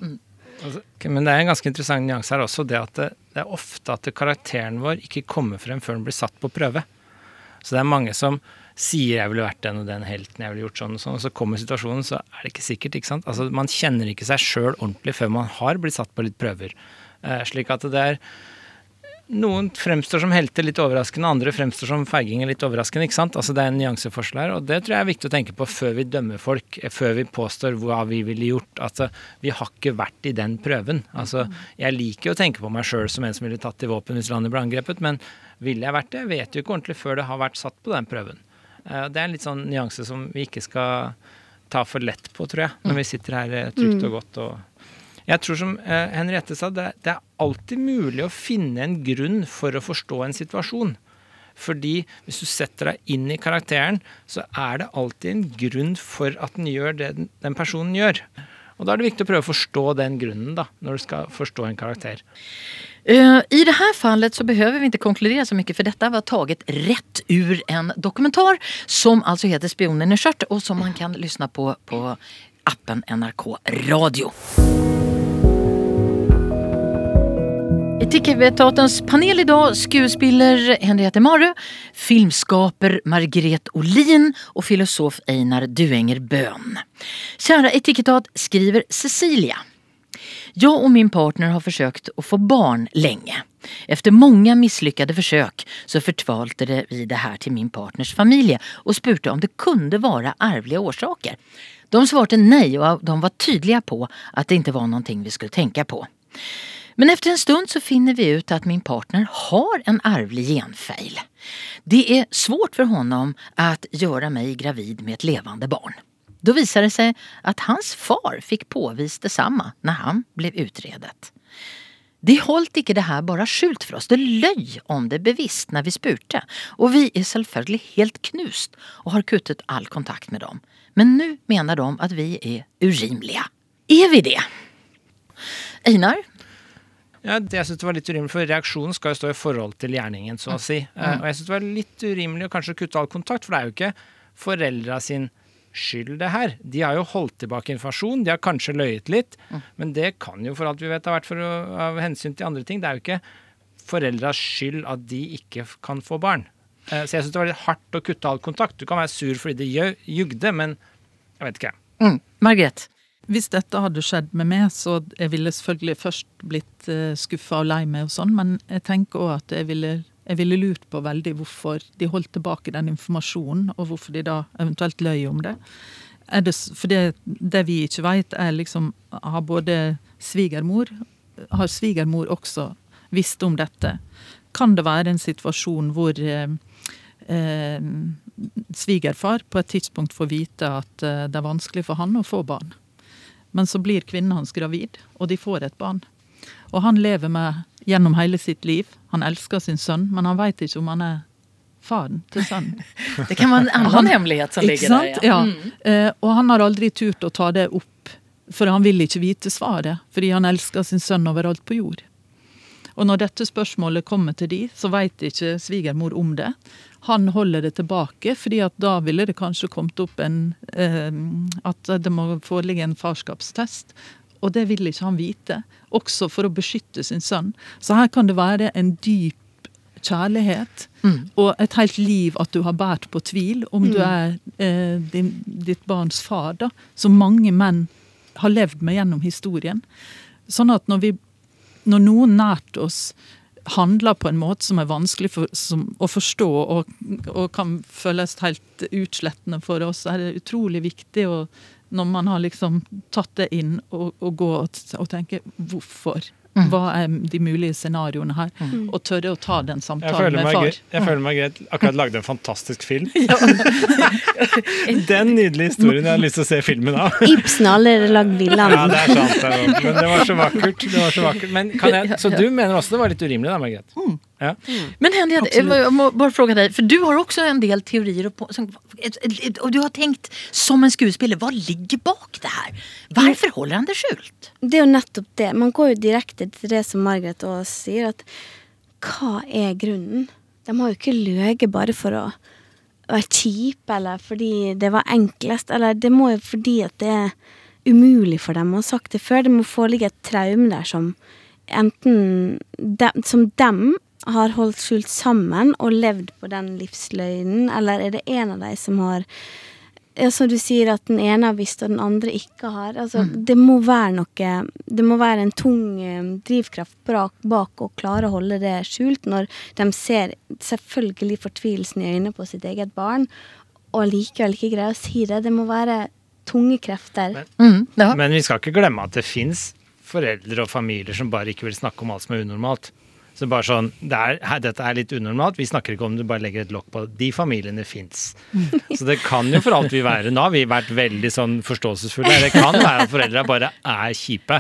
Altså, Okay, men det er en ganske interessant nyanse her også, det at det, det er ofte at karakteren vår ikke kommer frem før den blir satt på prøve. Så det er mange som sier 'jeg ville vært den og den helten', 'jeg ville gjort sånn og sånn', og så kommer situasjonen, så er det ikke sikkert, ikke sant. Altså man kjenner ikke seg sjøl ordentlig før man har blitt satt på litt prøver. Eh, slik at det er noen fremstår som helter litt overraskende, andre fremstår som feiginger litt overraskende. ikke sant? Altså Det er en nyanseforskjell her, og det tror jeg er viktig å tenke på før vi dømmer folk, eh, før vi påstår hva vi ville gjort. Altså, Vi har ikke vært i den prøven. Altså, Jeg liker å tenke på meg sjøl som en som ville tatt til våpen hvis landet ble angrepet, men ville jeg vært det? Jeg vet jo ikke ordentlig før det har vært satt på den prøven. Eh, Det er en litt sånn nyanse som vi ikke skal ta for lett på, tror jeg, når vi sitter her eh, trygt og godt og jeg tror som eh, Henriette sa, det, er alltid mulig å finne en grunn for å forstå en situasjon. Fordi hvis du setter deg inn i karakteren, så er det alltid en grunn for at den gjør det den, personen gjør. Og da er det viktig å prøve å forstå den grunnen da, når du skal forstå en karakter. Eh, I det her fallet så behøver vi ikke konkludere så mye, for dette var taget rett ur en dokumentar som altså heter Spionen i skjørt og som man kan lyssna på på appen NRK Radio. I TV-teaterns panel idag skuespiller Henriette Marø, filmskaper Margret Olin og filosof Einar Duenger Bøhn. Kjære Etikettat skriver Cecilia. Jag och min partner har försökt att få barn länge. Efter många misslyckade försök så förtvaltade vi det här till min partners familj och spurte om det kunde vara arvliga orsaker. De svarte nej och de var tydliga på att det inte var någonting vi skulle tänka på. Men efter en stund så finner vi ut att min partner har en arvlig genfejl. Det är svårt för honom att göra mig gravid med ett levande barn. Då visar det sig att hans far fick påvist detsamma när han blev utredet. De holdt ikke det her bare skjult for oss, det løy om det bevisst når vi spurte, og vi er selvfølgelig helt knust og har kuttet all kontakt med dem. Men nå mener de at vi er urimelige. Er vi det? Einar? Ja, det jeg synes det var litt urimelig, for Reaksjonen skal jo stå i forhold til gjerningen, så å si. Mm. Og jeg synes det var litt urimelig å kanskje kutte all kontakt, for det er jo ikke foreldra sin skyld, det her. De har jo holdt tilbake informasjon, de har kanskje løyet litt, men det kan jo for alt vi vet ha vært for av hensyn til andre ting. Det er jo ikke foreldras skyld at de ikke kan få barn. Eh, Så jeg syns det var litt hardt å kutte all kontakt. Du kan være sur fordi de jugde, men jeg vet ikke. Mm. Margret? Hvis dette hadde skjedd med meg, så jeg ville selvfølgelig først blitt uh, skuffa og lei meg og sånn, men jeg tenker òg at jeg ville, jeg ville lurt på veldig hvorfor de holdt tilbake den informasjonen, og hvorfor de da eventuelt løy om det. Det for det, det vi ikke veit, er liksom Har både svigermor Har svigermor også visst om dette? Kan det være en situasjon hvor eh, eh, svigerfar på et tidspunkt får vite at eh, det er vanskelig for han å få barn? Men så blir kvinnen hans gravid, og de får et barn. Og han lever med gjennom hele sitt liv. Han elsker sin sønn, men han veit ikke om han er faren til sønnen. Det kan være en annen hemmelighet som ligger ligger der. sant? Ja. Uh, og han har aldri turt å ta det opp, for han vil ikke vite svaret. Fordi han elsker sin sønn overalt på jord. Og når dette spørsmålet kommer til de, så veit ikke svigermor om det. Han holder det tilbake, fordi at da ville det kanskje kommet opp en eh, At det må foreligge en farskapstest. Og det vil ikke han vite. Også for å beskytte sin sønn. Så her kan det være en dyp kjærlighet og et helt liv at du har båret på tvil om du er eh, din, ditt barns far, da, som mange menn har levd med gjennom historien. Sånn at når, vi, når noen nært oss handler på en måte som er vanskelig for, som, å forstå og, og kan føles helt utslettende for oss, er det utrolig viktig å, når man har liksom tatt det inn, å gå og, og tenke hvorfor. Hva er de mulige scenarioene her? Og tørre å ta den samtalen med far. jeg føler meg greit akkurat lagde en fantastisk film. Den nydelige historien jeg har lyst til å se filmen av. Ibsen har allerede lagd Ja, det er sant. Men det var så vakkert. Det var så vakkert. Men kan jeg, så du mener også det var litt urimelig da, Margrethe? Ja. Men Henriette, Absolut. jag må bara fråga dig, för du har också en del teorier och, som, och du har tänkt som en skuespiller, vad ligger bak det här? Varför håller han det skjult? Det er jo nettopp det. Man går jo direkte til det som Margaret Aas sier, at hva er grunnen? De har jo ikke løyet bare for å være kjipe, eller fordi det var enklest, eller det må jo fordi at det er umulig for dem å ha sagt det før. Det må foreligge et traume der som enten de, Som dem har holdt skjult sammen og levd på den livsløgnen, eller er det en av de som har ja, som du sier, at den ene har visst og den andre ikke har. Altså, Det må være noe Det må være en tung eh, drivkraft bak, bak å klare å holde det skjult, når de ser selvfølgelig fortvilelsen i øynene på sitt eget barn, og likevel ikke greier å si det. Det må være tunge krefter. Mm, ja. Men vi skal ikke glemme at det fins foreldre og familier som bare ikke vil snakke om alt som er unormalt. Så bare sånn, det er, her, Dette er litt unormalt. Vi snakker ikke om du bare legger et lokk på. De familiene fins. Så det kan jo for alt vi være Nå har vi vært veldig sånn forståelsesfulle. Det kan være at foreldre bare er kjipe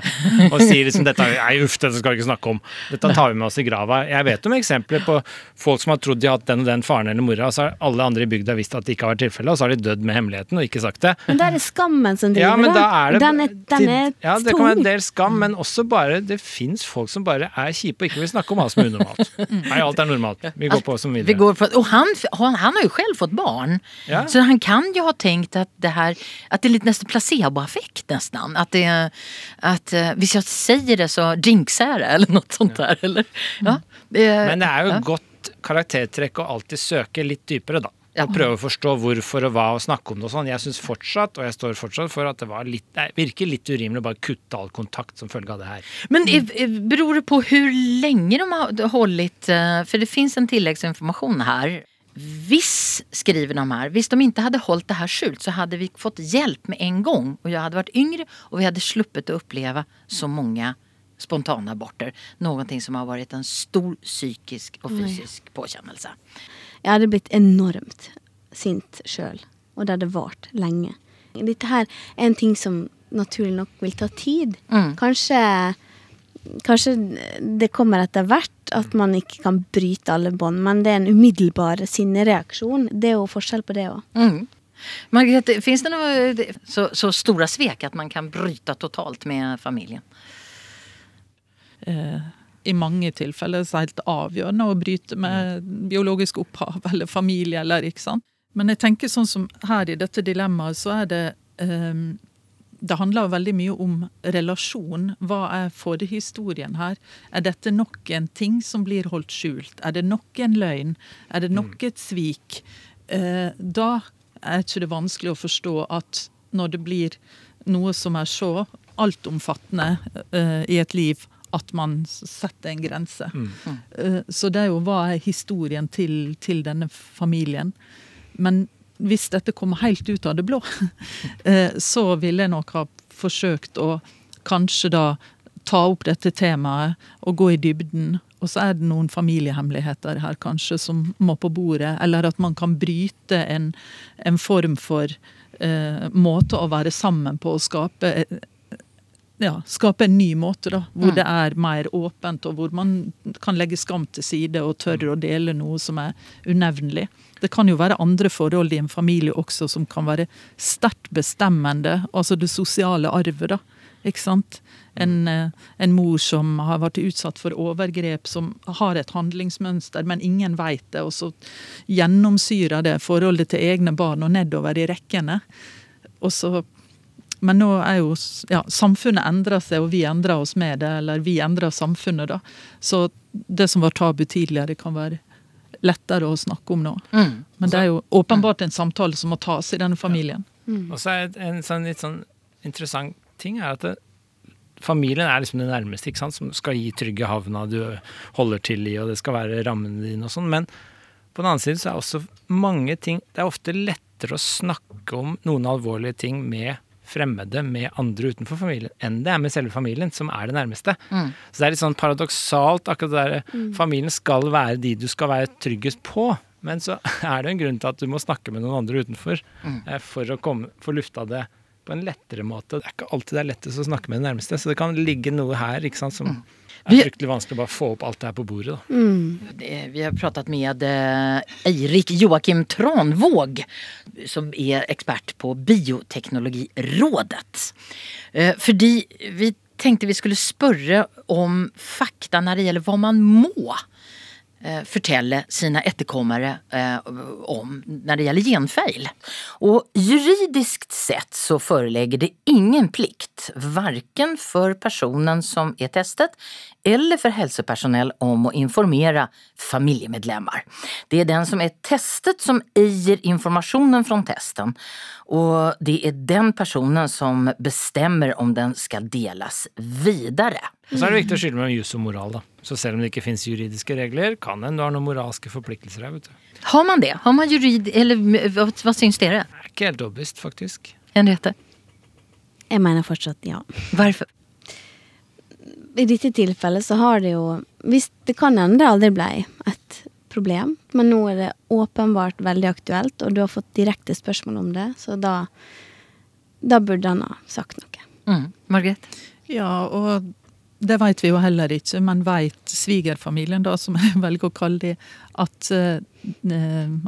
og sier liksom dette er- uff, dette skal vi ikke snakke om. Dette tar vi med oss i grava. Jeg vet om eksempler på folk som har trodd de har hatt den og den faren eller mora, og så har alle andre i bygda visst at det ikke har vært tilfellet, og så har de dødd med hemmeligheten og ikke sagt det. Men da er det skammen som driver Ja, men da er det Den er, den er ja, det kan være en del skam, men også bare Det fins folk som bare er kjipe og ikke vil snakke om alt som är unormalt. Nei, alt er normalt. Vi går på som Vi videre. går på, och han, han, han har ju själv fått barn. Ja. Så han kan ju ha tänkt att det här, att det är lite nästan placeboeffekt nästan. Att det att hvis jag säger det så jinxar jag det eller något sånt där. Eller? Ja. Men det er jo ja. godt karaktertrekk å alltid søke litt dypere, da. Ja. Og prøve å forstå hvorfor og hva og snakke om det og sånn. Jeg syns fortsatt, og jeg står fortsatt for, at det var litt, nei, virker litt urimelig å bare kutte all kontakt som følge av det her. Men eh, eh, beror det på hvor lenge de har holdt For det fins en tilleggsinformasjon her. Hvis, skriver de her, hvis de ikke hadde holdt det her skjult så hadde vi fått hjelp med en gang. Og jeg hadde vært yngre og vi hadde sluppet å oppleve så mange spontane aborter. Någonting som har vært en stor psykisk og fysisk påkännelse. Jeg hadde blitt enormt sint sjøl, og det hadde vart lenge. Dette her er en ting som naturlig nok vil ta tid. Mm. Kanskje, kanskje det kommer etter hvert at man ikke kan bryte alle bånd, men det er en umiddelbar sinnereaksjon. Det er jo forskjell på det òg. Mm. Margrethe, finns det noe så, så store svek at man kan bryte totalt med familien? eh, i mange tilfeller så helt avgjørende å bryte med biologisk opphav eller familie. eller ikke sant? Men jeg tenker sånn som her i dette dilemmaet, så er det um, Det handler veldig mye om relasjon. Hva er forhistorien her? Er dette nok en ting som blir holdt skjult? Er det nok en løgn? Er det nok et svik? Uh, da er ikke det vanskelig å forstå at når det blir noe som er så altomfattende uh, i et liv, at man setter en grense. Mm. så det er jo hva er historien til, til denne familien. Men hvis dette kommer helt ut av det blå, eh, så ville jeg nok ha forsøkt å kanskje da ta opp dette temaet og gå i dybden. Og så er det noen familiehemmeligheter her kanskje som må på bordet. Eller at man kan bryte en, en form for eh, måte å være sammen på og skape eh, ja, skape en ny måte, da, hvor det er mer åpent, og hvor man kan legge skam til side og tørre å dele noe som er unevnelig. Det kan jo være andre forhold i en familie også som kan være sterkt bestemmende, altså det sosiale arvet, da. Ikke sant? En, eh, en mor som har vært utsatt for overgrep, som har et handlingsmønster, men ingen veit det, og så gjennomsyrer det forholdet til egne barn og nedover i rekkene. Og så men nå er jo ja, samfunnet endrer seg, og vi endrer oss med det. Eller vi endrer samfunnet, da. Så det som var tabu tidligere, kan være lettere å snakke om nå. Mm. Men det er jo åpenbart en samtale som må tas i denne familien. Og så er en sånn litt sånn interessant ting er at det, familien er liksom det nærmeste, ikke sant, som skal gi trygge havna du holder til i, og det skal være rammene dine og sånn. Men på den annen side så er også mange ting Det er ofte lettere å snakke om noen alvorlige ting med fremmede, med andre utenfor familien, enn det er med selve familien, som er det nærmeste. Så det er litt sånn paradoksalt, akkurat det derre Familien skal være de du skal være tryggest på. Men så er det en grunn til at du må snakke med noen andre utenfor mm. for å komme, få lufta det på en lettere måte. Det er ikke alltid det er lettest å snakke med den nærmeste, så det kan ligge noe her ikke sant, som Mm. er fryktelig vanskelig å bare få opp alt det her på bordet. da. Det- Vi har pratet med Eirik Joakim Tranvåg som er ekspert på Bioteknologirådet. Eh, Fordi vi tenkte vi skulle spørre om fakta når det gjelder hva man må eh, fortelle sine etterkommere eh, om når det gjelder genfeil. Og juridisk sett så foreligger det ingen plikt, verken for personen som er testet, eller for helsepersonell om å informere familiemedlemmer. Det er den som er testet som eier informasjonen fra testen, og det er den personen som bestemmer om den skal deles videre. Så er det viktig å skille mellom jus og moral. da. Så selv om det ikke finnes juridiske regler, kan en du har noen moralske forpliktelser her. vet du. Har man det? Har man jurid... Eller hva, hva syns dere? Det er ikke helt overbevist, faktisk. Henriette? Jeg mener fortsatt ja. Hvorfor? I dette tilfellet så har det jo hvis Det kan hende det aldri ble et problem, men nå er det åpenbart veldig aktuelt, og du har fått direkte spørsmål om det, så da Da burde han ha sagt noe. Mm. Margrethe? Ja, og det vet vi jo heller ikke, men vet svigerfamilien, da, som jeg velger å kalle de, at, eh,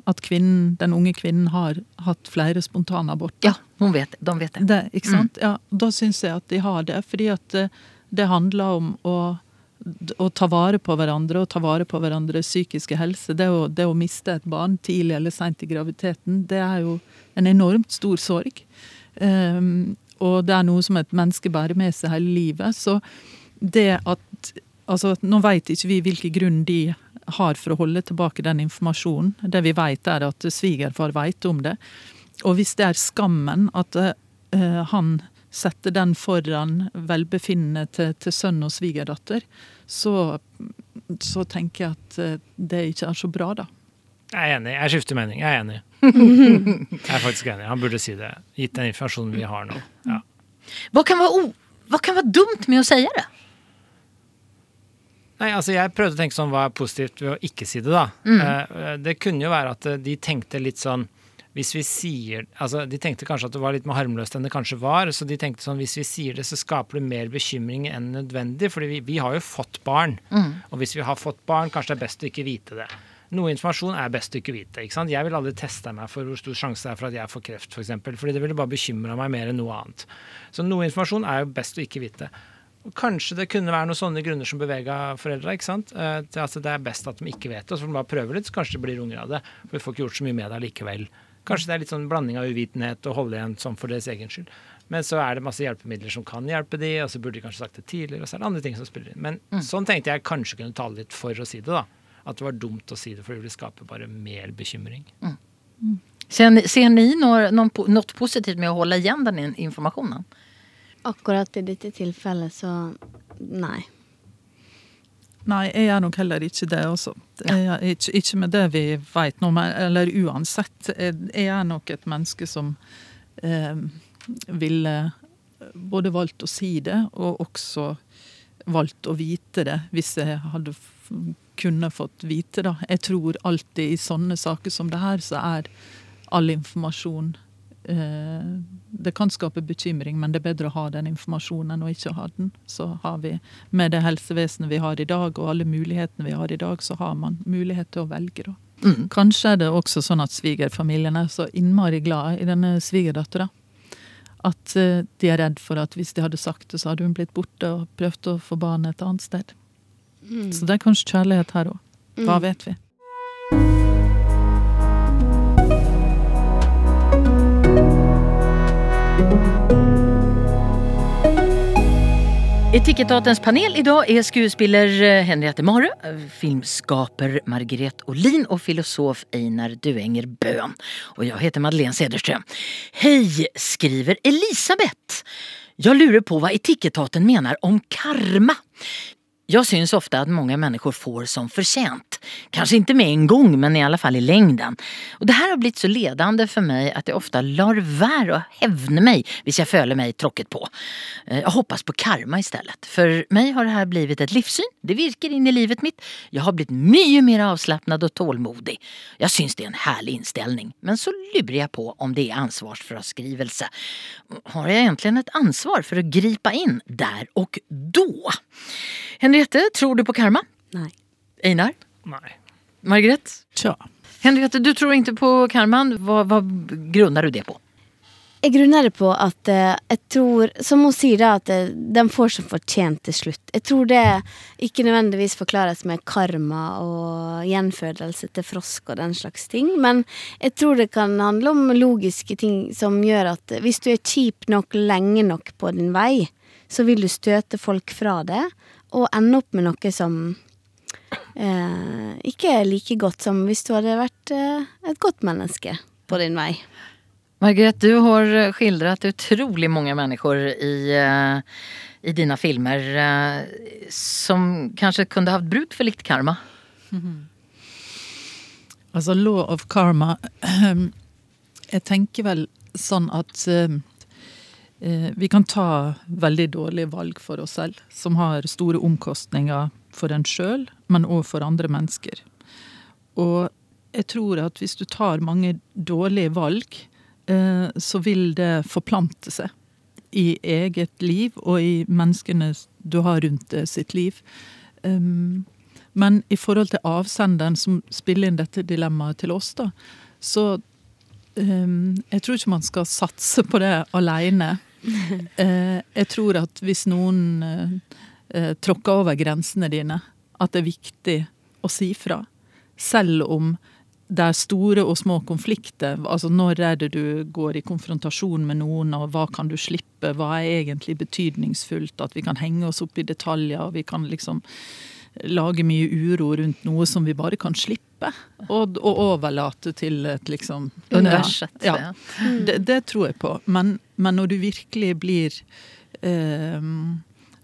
at kvinnen, den unge kvinnen har hatt flere spontanaborter? Ja, hun vet, de vet det. Det, ikke sant? Ja, da syns jeg at de har det. Fordi at eh, det handler om å, å ta vare på hverandre og ta vare på hverandres psykiske helse. Det å, det å miste et barn tidlig eller seint i graviditeten, det er jo en enormt stor sorg. Um, og det er noe som et menneske bærer med seg hele livet. Så det at Altså, nå vet ikke vi hvilken grunn de har for å holde tilbake den informasjonen. Det vi vet, er at svigerfar vet om det. Og hvis det er skammen at uh, han setter den foran velbefinnende til, til sønn og svigerdatter, så, så tenker jeg at eh, det ikke er så bra, da. Jeg er enig. Jeg skifter mening. Jeg er enig. Jeg er faktisk enig. Han burde si det, gitt den informasjonen vi har nå. Ja. Hva kan være, hva kan være dumt med å si det? Nei, altså Jeg prøvde å tenke sånn hva er positivt ved å ikke si det, da. Mm. det kunne jo være at eh, de tenkte litt sånn hvis vi sier, altså De tenkte kanskje at det var litt mer harmløst enn det kanskje var. Så de tenkte sånn hvis vi sier det, så skaper det mer bekymring enn nødvendig. fordi vi, vi har jo fått barn. Og hvis vi har fått barn, kanskje det er best å ikke vite det. Noe informasjon er best å ikke vite. ikke sant? Jeg vil aldri teste meg for hvor stor sjanse det er for at jeg får kreft, f.eks. For fordi det ville bare bekymra meg mer enn noe annet. Så noe informasjon er jo best å ikke vite. Og Kanskje det kunne være noen sånne grunner som bevega foreldra. ikke sant? Eh, til at Det er best at de ikke vet det, så får de bare prøve litt, så kanskje det blir unger av det. For vi får ikke gjort så mye med det likevel. Kanskje det er litt sånn blanding av uvitenhet og holde igjen sånn for deres egen skyld. Men så er det masse hjelpemidler som kan hjelpe de, og så burde de kanskje sagt det tidligere, og så er det andre ting som spiller inn. Men sånn tenkte jeg kanskje kunne tale litt for å si det, da. At det var dumt å si det, for det ville skape bare mer bekymring. Ser ni, ser ni noe, noen, po- positivt med å holde igjen den informasjonen? Akkurat i dette tilfellet så nei. Nei, jeg er nok heller ikke det også. Jeg er ikke, ikke med det vi vet nå, men eller uansett. Jeg jeg er nok et menneske som eh, ville både valgt å si det, og også valgt å vite det, hvis jeg hadde kunne fått vite det. Jeg tror alltid i sånne saker som det her, så er all informasjon Det kan skape bekymring, men det er bedre å ha den informasjonen enn å ikke ha den. Så har vi, med det helsevesenet vi har i dag, og alle mulighetene vi har i dag, så har man mulighet til å velge, da. Kanskje er det også sånn at svigerfamilien er så innmari glad i denne svigerdattera. At eh, de er redd for at hvis de hadde sagt det, så hadde hun blitt borte og prøvd å få barnet et annet sted. Så det er kanskje kjærlighet her òg. Hva vet vi? Etikettatens panel idag är skuespiller eh, Henriette Mare, eh, filmskaper Margret Olin och filosof Einar Duenger Bøhn. Och jag heter Madeleine Cederström. Hej, skriver Elisabeth. Jag lurer på vad Etikettaten menar om karma. Jag syns ofta att många människor får som förtjänt. Kanske inte med en gång, men i alla fall i längden. Och det här har blitt så ledande för mig att jag ofta lar være å hevne meg hvis jeg føler meg tråkket på. Jeg Jag hoppas på karma istället. For meg har det här blivit ett livssyn. Det virker in i livet mitt. Jeg har blitt mye mer avslappnad og tålmodig. Jeg syns det er en herlig inställning. Men så lurer jeg på om det er ansvarsfraskrivelse. Har jeg egentlig et ansvar for å gripe inn der og då? Henriette, tror du på karma? Nei. Einar? Nei. Margret? Tja. Henriette, du tror ikke på karma. Hva, hva grunner du det på? Jeg grunner det på at eh, jeg tror Som hun sier, da, at eh, de får som fortjent til slutt. Jeg tror det ikke nødvendigvis forklares med karma og gjenfødelse til frosk og den slags ting, men jeg tror det kan handle om logiske ting som gjør at hvis du er kjip nok lenge nok på din vei, så vil du støte folk fra det, og ende opp med noe som eh, ikke er like godt som hvis du hadde vært eh, et godt menneske på din vei. Margret, du har skildret utrolig mange mennesker i, eh, i dina filmer eh, som kanskje kunne hatt bruk for litt karma. Altså law of karma Jeg tenker vel sånn at eh, vi kan ta veldig dårlige valg for oss selv, som har store omkostninger for en sjøl, men òg for andre mennesker. Og jeg tror at hvis du tar mange dårlige valg, eh, så vil det forplante seg i eget liv og i menneskene du har rundt deg sitt liv. Um, men i forhold til avsenderen som spiller inn dette dilemmaet til oss, da, så um, Jeg tror ikke man skal satse på det aleine. Eh, jeg tror at hvis noen eh, eh, tråkker over grensene dine, at det er viktig å si fra. Selv om det er store og små konflikter. Altså når er det du går i konfrontasjon med noen, og hva kan du slippe? Hva er egentlig betydningsfullt? At vi kan henge oss opp i detaljer, og vi kan liksom lage mye uro rundt noe som vi bare kan slippe. Og, og overlate til et liksom Universet. Ja, ja. Det, det tror jeg på. Men, men når du virkelig blir eh,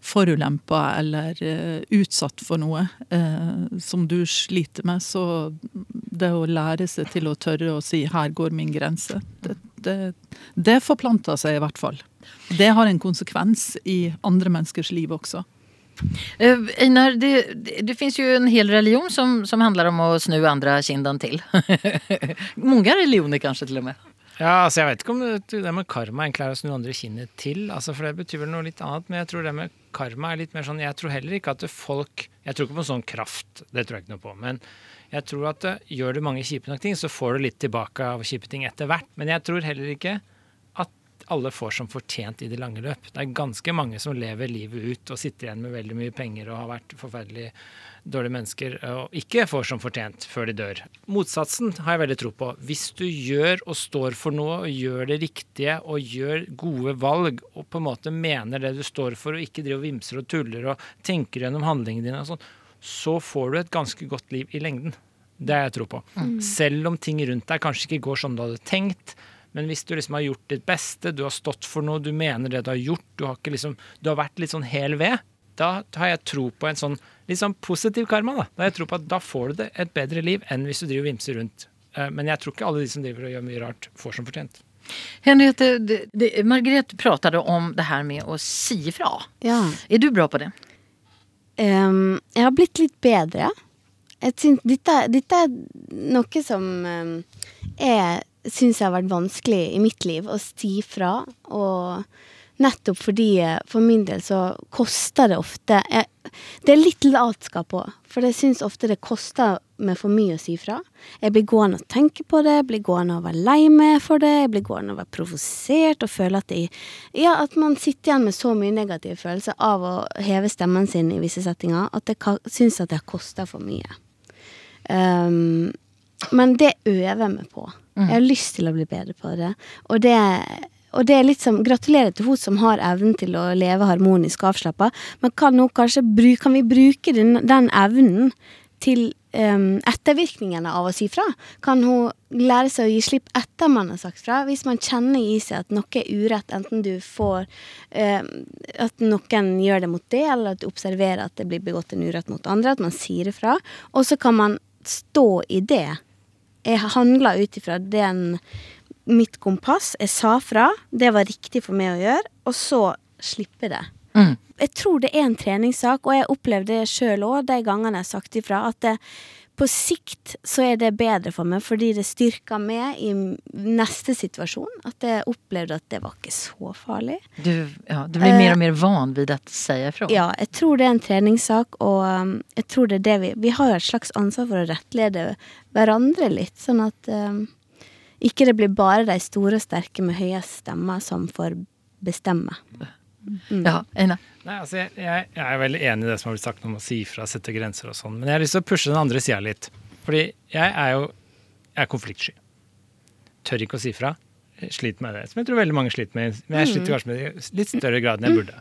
forulempa eller eh, utsatt for noe eh, som du sliter med, så det å lære seg til å tørre å si 'her går min grense', det, det, det forplanter seg i hvert fall. Det har en konsekvens i andre menneskers liv også. Eh, Einar, det, det, det finns ju en hel religion som, som handler om å snu andre kinden til. Mange religioner kanskje til og med. Ja, altså Jeg vet ikke om det, med karma egentlig er å snu andre kinnet til. altså For det betyr vel noe litt annet. Men jeg tror det med karma er litt mer sånn Jeg tror heller ikke at folk Jeg tror ikke på sånn kraft, det tror jeg ikke noe på. Men jeg tror at gjør du mange kjipe nok ting, så får du litt tilbake av kjipe ting etter hvert. Men jeg tror heller ikke alle får som fortjent i det lange løp. Det er ganske mange som lever livet ut og sitter igjen med veldig mye penger og har vært forferdelig dårlige mennesker og ikke får som fortjent før de dør. Motsatsen har jeg veldig tro på. Hvis du gjør og står for noe og gjør det riktige og gjør gode valg og på en måte mener det du står for og ikke driver og vimser og tuller og tenker gjennom handlingene dine og sånn, så får du et ganske godt liv i lengden. Det har jeg tro på. Selv om ting rundt deg kanskje ikke går som du hadde tenkt. Men hvis du liksom har gjort ditt beste, du har stått for noe, du mener det du har gjort, du har, ikke liksom, du har vært litt sånn hel ved, da har jeg tro på en sånn litt sånn positiv karma. Da Da har jeg tro på at da får du det et bedre liv enn hvis du driver og vimser rundt. Eh, Men jeg tror ikke alle de som driver og gjør mye rart, får som fortjent. Henriette, det, det, Margret pratade om det her med å si ifra. Ja. Er du bra på det? Um, jeg har blitt litt bedre. Jeg syns, dette, dette er noe som um, jeg syns har vært vanskelig i mitt liv, å si fra. Og nettopp fordi eh, for min del så koster det ofte jeg, Det er litt latskap òg, for jeg syns ofte det koster meg for mye å si fra. Jeg blir gående og tenke på det, jeg blir gående og være lei meg for det, jeg blir gående og være provosert og føle at jeg, Ja, at man sitter igjen med så mye negative følelser av å heve stemmen sin i visse settinger at jeg syns at det koster for mye. Um, men det øver jeg meg på. Jeg har lyst til å bli bedre på det. Og det, og det er litt som Gratulerer til hun som har evnen til å leve harmonisk og avslappa, men kan, hun kanskje kan vi bruke den, den evnen til um, ettervirkningene av å si fra? Kan hun lære seg å gi slipp etter man har sagt fra? Hvis man kjenner i seg at noe er urett, enten du får em, At noen gjør det mot det, eller at du observerer at det blir begått en urett mot andre, at man sier ifra. Og så kan man stå i det. Jeg handla ut ifra den mitt kompass. Jeg sa fra. Det var riktig for meg å gjøre. Og så slippe det. Mm. Jeg tror det er en treningssak, og jeg opplevde det sjøl òg de gangene jeg har sagt ifra, at det, på sikt så er det bedre for meg, fordi det styrker meg i neste situasjon. At jeg opplevde at det var ikke så farlig. Du, ja, du blir mer og mer van vid å si ifrån. Ja, jeg tror det er en treningssak, og um, jeg tror det er det vi Vi har jo et slags ansvar for å rettlede hverandre litt, sånn at um, ikke det blir bare de store og sterke med høye stemmer som får bestemme. Ja, Eina? Nei, altså jeg, jeg, jeg er veldig enig i det som har blitt sagt om å si ifra, sette grenser og sånn, men jeg har lyst til å pushe den andre sida litt. Fordi jeg er jo jeg er konfliktsky. Tør ikke å si fra. Sliter med det. Som jeg tror veldig mange sliter med. Men jeg sliter kanskje med det i litt større grad enn jeg burde.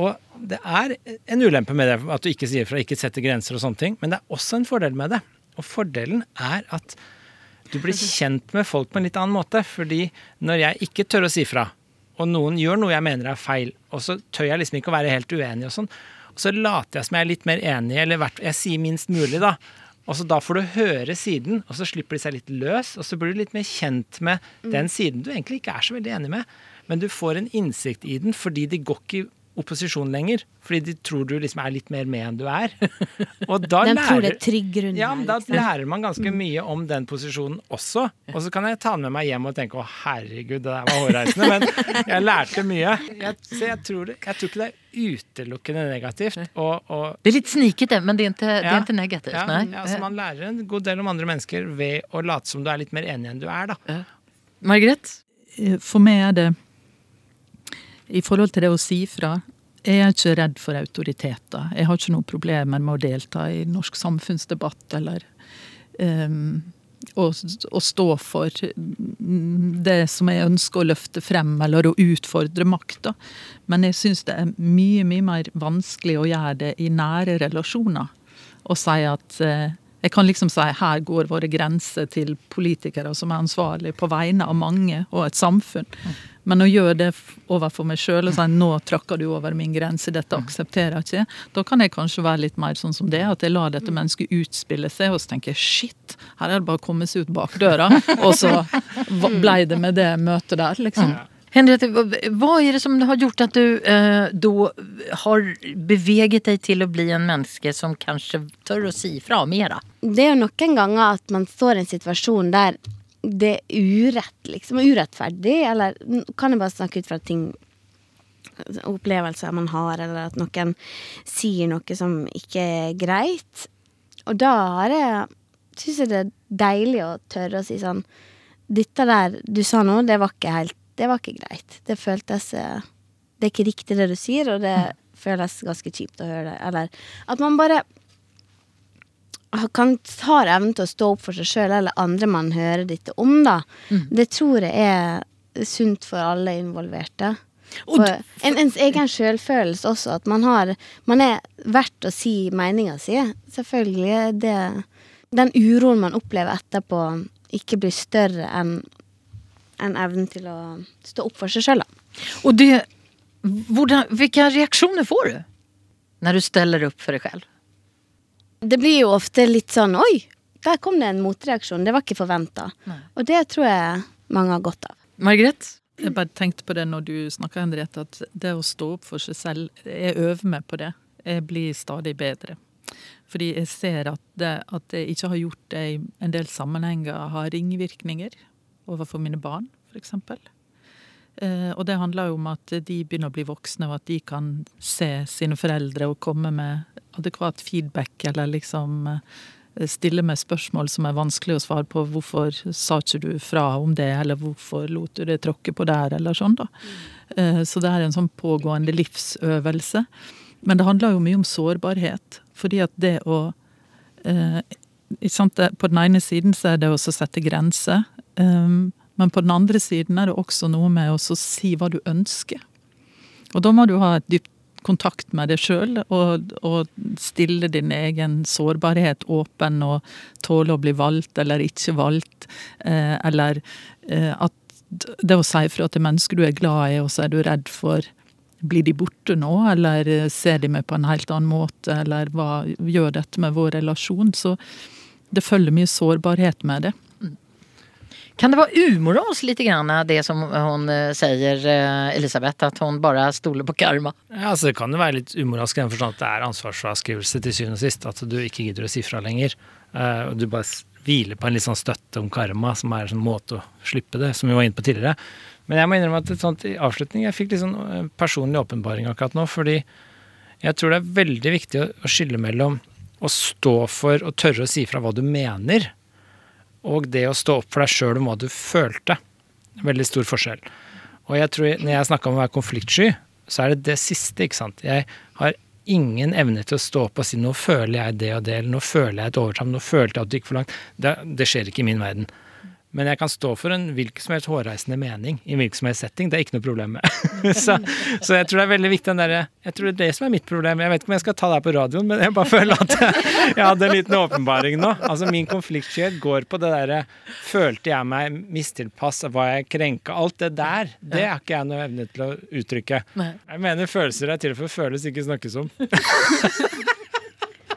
Og det er en ulempe med det at du ikke sier fra, ikke setter grenser og sånne ting, men det er også en fordel med det. Og fordelen er at du blir kjent med folk på en litt annen måte. Fordi når jeg ikke tør å si fra, og noen gjør noe jeg mener er feil, og så tør jeg liksom ikke å være helt uenig og sånn, og så later jeg som jeg er litt mer enig, eller jeg sier minst mulig, da. Og så Da får du høre siden, og så slipper de seg litt løs, og så blir du litt mer kjent med den siden du egentlig ikke er så veldig enig med. Men du får en innsikt i den fordi de går ikke opposisjon lenger. Fordi de tror du liksom er litt mer med enn du er. Og da De tror det lærer er trygg grunn. ja, men da liksom. lærer man ganske mye om den posisjonen også. Og så kan jeg ta den med meg hjem og tenke å herregud, det der var hårreisende. Men jeg lærte mye. Jeg, så jeg tror, det, jeg tror ikke det er utelukkende negativt. Og, og Det er litt snikete, det, men det er ikke, det Ja. negativt. ja, nej. ja, så man lærer en god del om andre mennesker ved å late som du er litt mer enig enn du er, da. Margaret? Eh, For meg er det I forhold til det å si fra Jeg er ikke redd for autoriteter. Jeg har ikke noen problemer med å delta i norsk samfunnsdebatt eller um, å, å stå for det som jeg ønsker å løfte frem, eller å utfordre makta. Men jeg syns det er mye, mye mer vanskelig å gjøre det i nære relasjoner. Og si at eh, Jeg kan liksom si her går våre grenser til politikere som er ansvarlige på vegne av mange og et samfunn. Men å gjøre det overfor meg sjøl og si nå tråkker du over min grense, dette aksepterer jeg ikke, da kan jeg kanskje være litt mer sånn som det. At jeg lar dette mennesket utspille seg, og så tenker jeg shit, her er det bare å komme seg ut bakdøra. Og så blei det med det møtet der, liksom. Henriette, hva er det som har gjort at du eh, da har beveget deg til å bli en menneske som kanskje tør å si fra mer? Det er jo noen ganger at man står i en situasjon der det er urett, liksom, urettferdig, eller kan jeg bare snakke ut fra ting Opplevelser man har, eller at noen sier noe som ikke er greit. Og da har jeg Syns jeg det er deilig å tørre å si sånn Dette der du sa nå, det var ikke helt Det var ikke greit. Det føltes eh, Det er ikke riktig det du sier, og det føles ganske kjipt å høre det. Eller at man bare kan har evnen til å stå opp for seg sjøl eller andre man hører dette om, da. Det tror jeg er sunt for alle involverte. For en, ens egen sjølfølelse også, at man har Man er verdt å si meninga si. Selvfølgelig det Den uroen man opplever etterpå, ikke blir større enn en evnen til å stå opp for seg sjøl, da. Och det, hvordan, vilka reaktioner får du? når du steller opp for deg själv? Det blir jo ofte litt sånn Oi, der kom det en motreaksjon. Det var ikke forventa. Og det tror jeg mange har godt av. Margaret? Jeg bare tenkte på det når du snakka, Henriette, at det å stå opp for seg selv Jeg øver meg på det. Jeg blir stadig bedre. Fordi jeg ser at det at jeg ikke har gjort det i en del sammenhenger, har ringvirkninger overfor mine barn, f.eks. Eh, og det handler jo om at de begynner å bli voksne, og at de kan se sine foreldre og komme med adekvat feedback, eller liksom eh, stille med spørsmål som er vanskelig å svare på. Hvorfor sa ikke du fra om det, eller hvorfor lot du det tråkke på der, eller sånn, da. Eh, Så det er en sånn pågående livsøvelse. Men det handler jo mye om sårbarhet. Fordi at det å På den ene siden så er det å sette grenser. Men på den andre siden er det også noe med å si hva du ønsker. Og da må du ha et dypt kontakt med deg sjøl, og, og stille din egen sårbarhet åpen, og tåle å bli valgt eller ikke valgt, eh, eller eh, at det å si fra til mennesker du er glad i, og så er du redd for blir de borte nå, eller ser de meg på en helt annen måte, eller hva gjør dette med vår relasjon? Så det følger mye sårbarhet med det. Kan det vara umoralskt lite grann det som hon eh, säger, eh, Elisabeth, at hun bare stoler på karma? Ja, altså Det kan jo være litt umoralsk i den forstand at det er ansvarsfraskrivelse til syvende og sist. At du ikke gidder å si fra lenger. Uh, og du bare hviler på en litt sånn støtte om karma, som er en måte å slippe det, som vi var inne på tidligere. Men jeg må innrømme at sånt i avslutning, jeg fikk litt sånn personlig åpenbaring akkurat nå. Fordi jeg tror det er veldig viktig å skille mellom å stå for og tørre å si fra hva du mener, og det å stå opp for deg sjøl om hva du følte. Veldig stor forskjell. Og jeg tror, når jeg snakka om å være konfliktsky, så er det det siste, ikke sant. Jeg har ingen evne til å stå opp og si 'nå føler jeg det og det', eller 'nå føler jeg et overtramp', 'nå følte jeg at du gikk for langt'. Det, det skjer ikke i min verden. Men jeg kan stå for en hvilken som helst hårreisende mening i en hvilken som helst setting. Det er ikke noe problem med. så, så, jeg tror det er veldig viktig den derre Jeg tror det er det som er mitt problem. Jeg vet ikke om jeg skal ta det her på radioen, men jeg bare føler at jeg hadde en liten åpenbaring nå. Altså Min konfliktskyhet går på det derre Følte jeg meg mistilpass? Var jeg krenka? Alt det der, det har ikke jeg noe evne til å uttrykke. Jeg mener følelser er til for å føles, ikke snakkes om.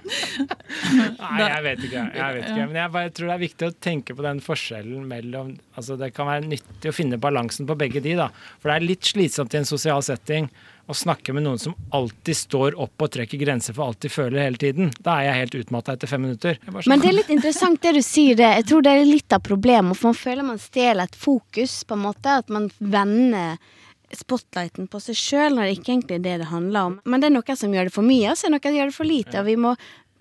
Nei, jeg vet ikke. Jeg vet ikke. Men jeg bare tror det er viktig å tenke på den forskjellen mellom altså Det kan være nyttig å finne balansen på begge de, da. For det er litt slitsomt i en sosial setting å snakke med noen som alltid står opp og trekker grenser for alt de føler hele tiden. Da er jeg helt utmatta etter fem minutter. Men det er litt interessant det du sier det. Jeg tror det er litt av problemet. For man føler man stjeler et fokus, på en måte. At man vender spotlighten på seg sjøl, når det ikke egentlig er det det handler om. Men det er noen som gjør det for mye, og så er det noen som gjør det for lite. Og vi må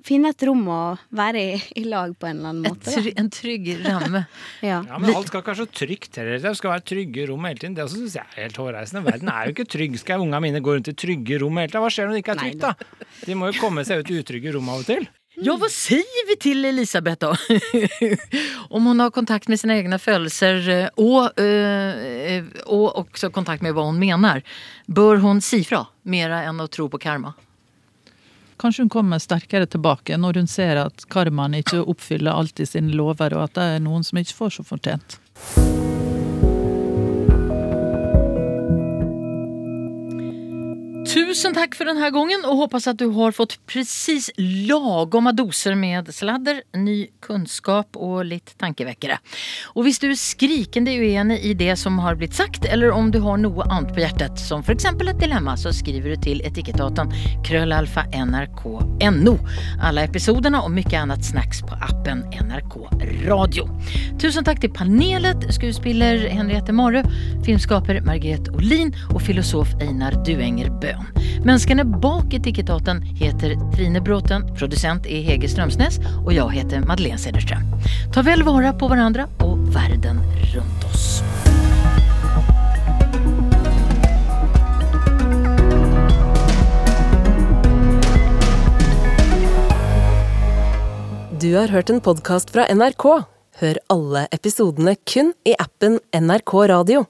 finne et rom å være i, i lag på en eller annen måte. Try, en trygg ramme. ja. ja. Men alt skal ikke være så trygt heller. Det skal være trygge rom hele tiden. Det syns jeg er helt hårreisende. Verden er jo ikke trygg. Skal ungene mine gå rundt i trygge rom hele tida? Hva skjer når det ikke er trygt, da? De må jo komme seg ut i utrygge rom av og til. Ja, hva sier vi til Elisabeth, da? Om hun har kontakt med sine egne følelser og, och också også kontakt med hva hun mener, bør hun si fra mer enn å tro på karma? Kanskje hun kommer sterkere tilbake når hun ser at karmaen ikke oppfyller alltid sine lover, og at det er noen som ikke får så fortjent. Tusen takk for denne gangen og hoppas at du har fått precis lagoma doser med sladder, ny kunnskap og litt tankevekkere. Og hvis du er skrikende uenig i det som har blitt sagt, eller om du har noe annet på hjertet, som f.eks. et dilemma, så skriver du til etikettaten krøllalfa nrk.no. Alle episodene og mye annet snacks på appen NRK Radio. Tusen takk til panelet, skuespiller Henriette Marø, filmskaper Margrethe Olin og filosof Einar Duenger Bøhn. Menneskene bak Etikettaten heter Trine Bråten, produsent er Hege Strømsnes og jeg heter Madeleine Cederström. Ta vel vare på hverandre og verden rundt oss. Du har hørt en podkast fra NRK. Hør alle episodene kun i appen NRK Radio.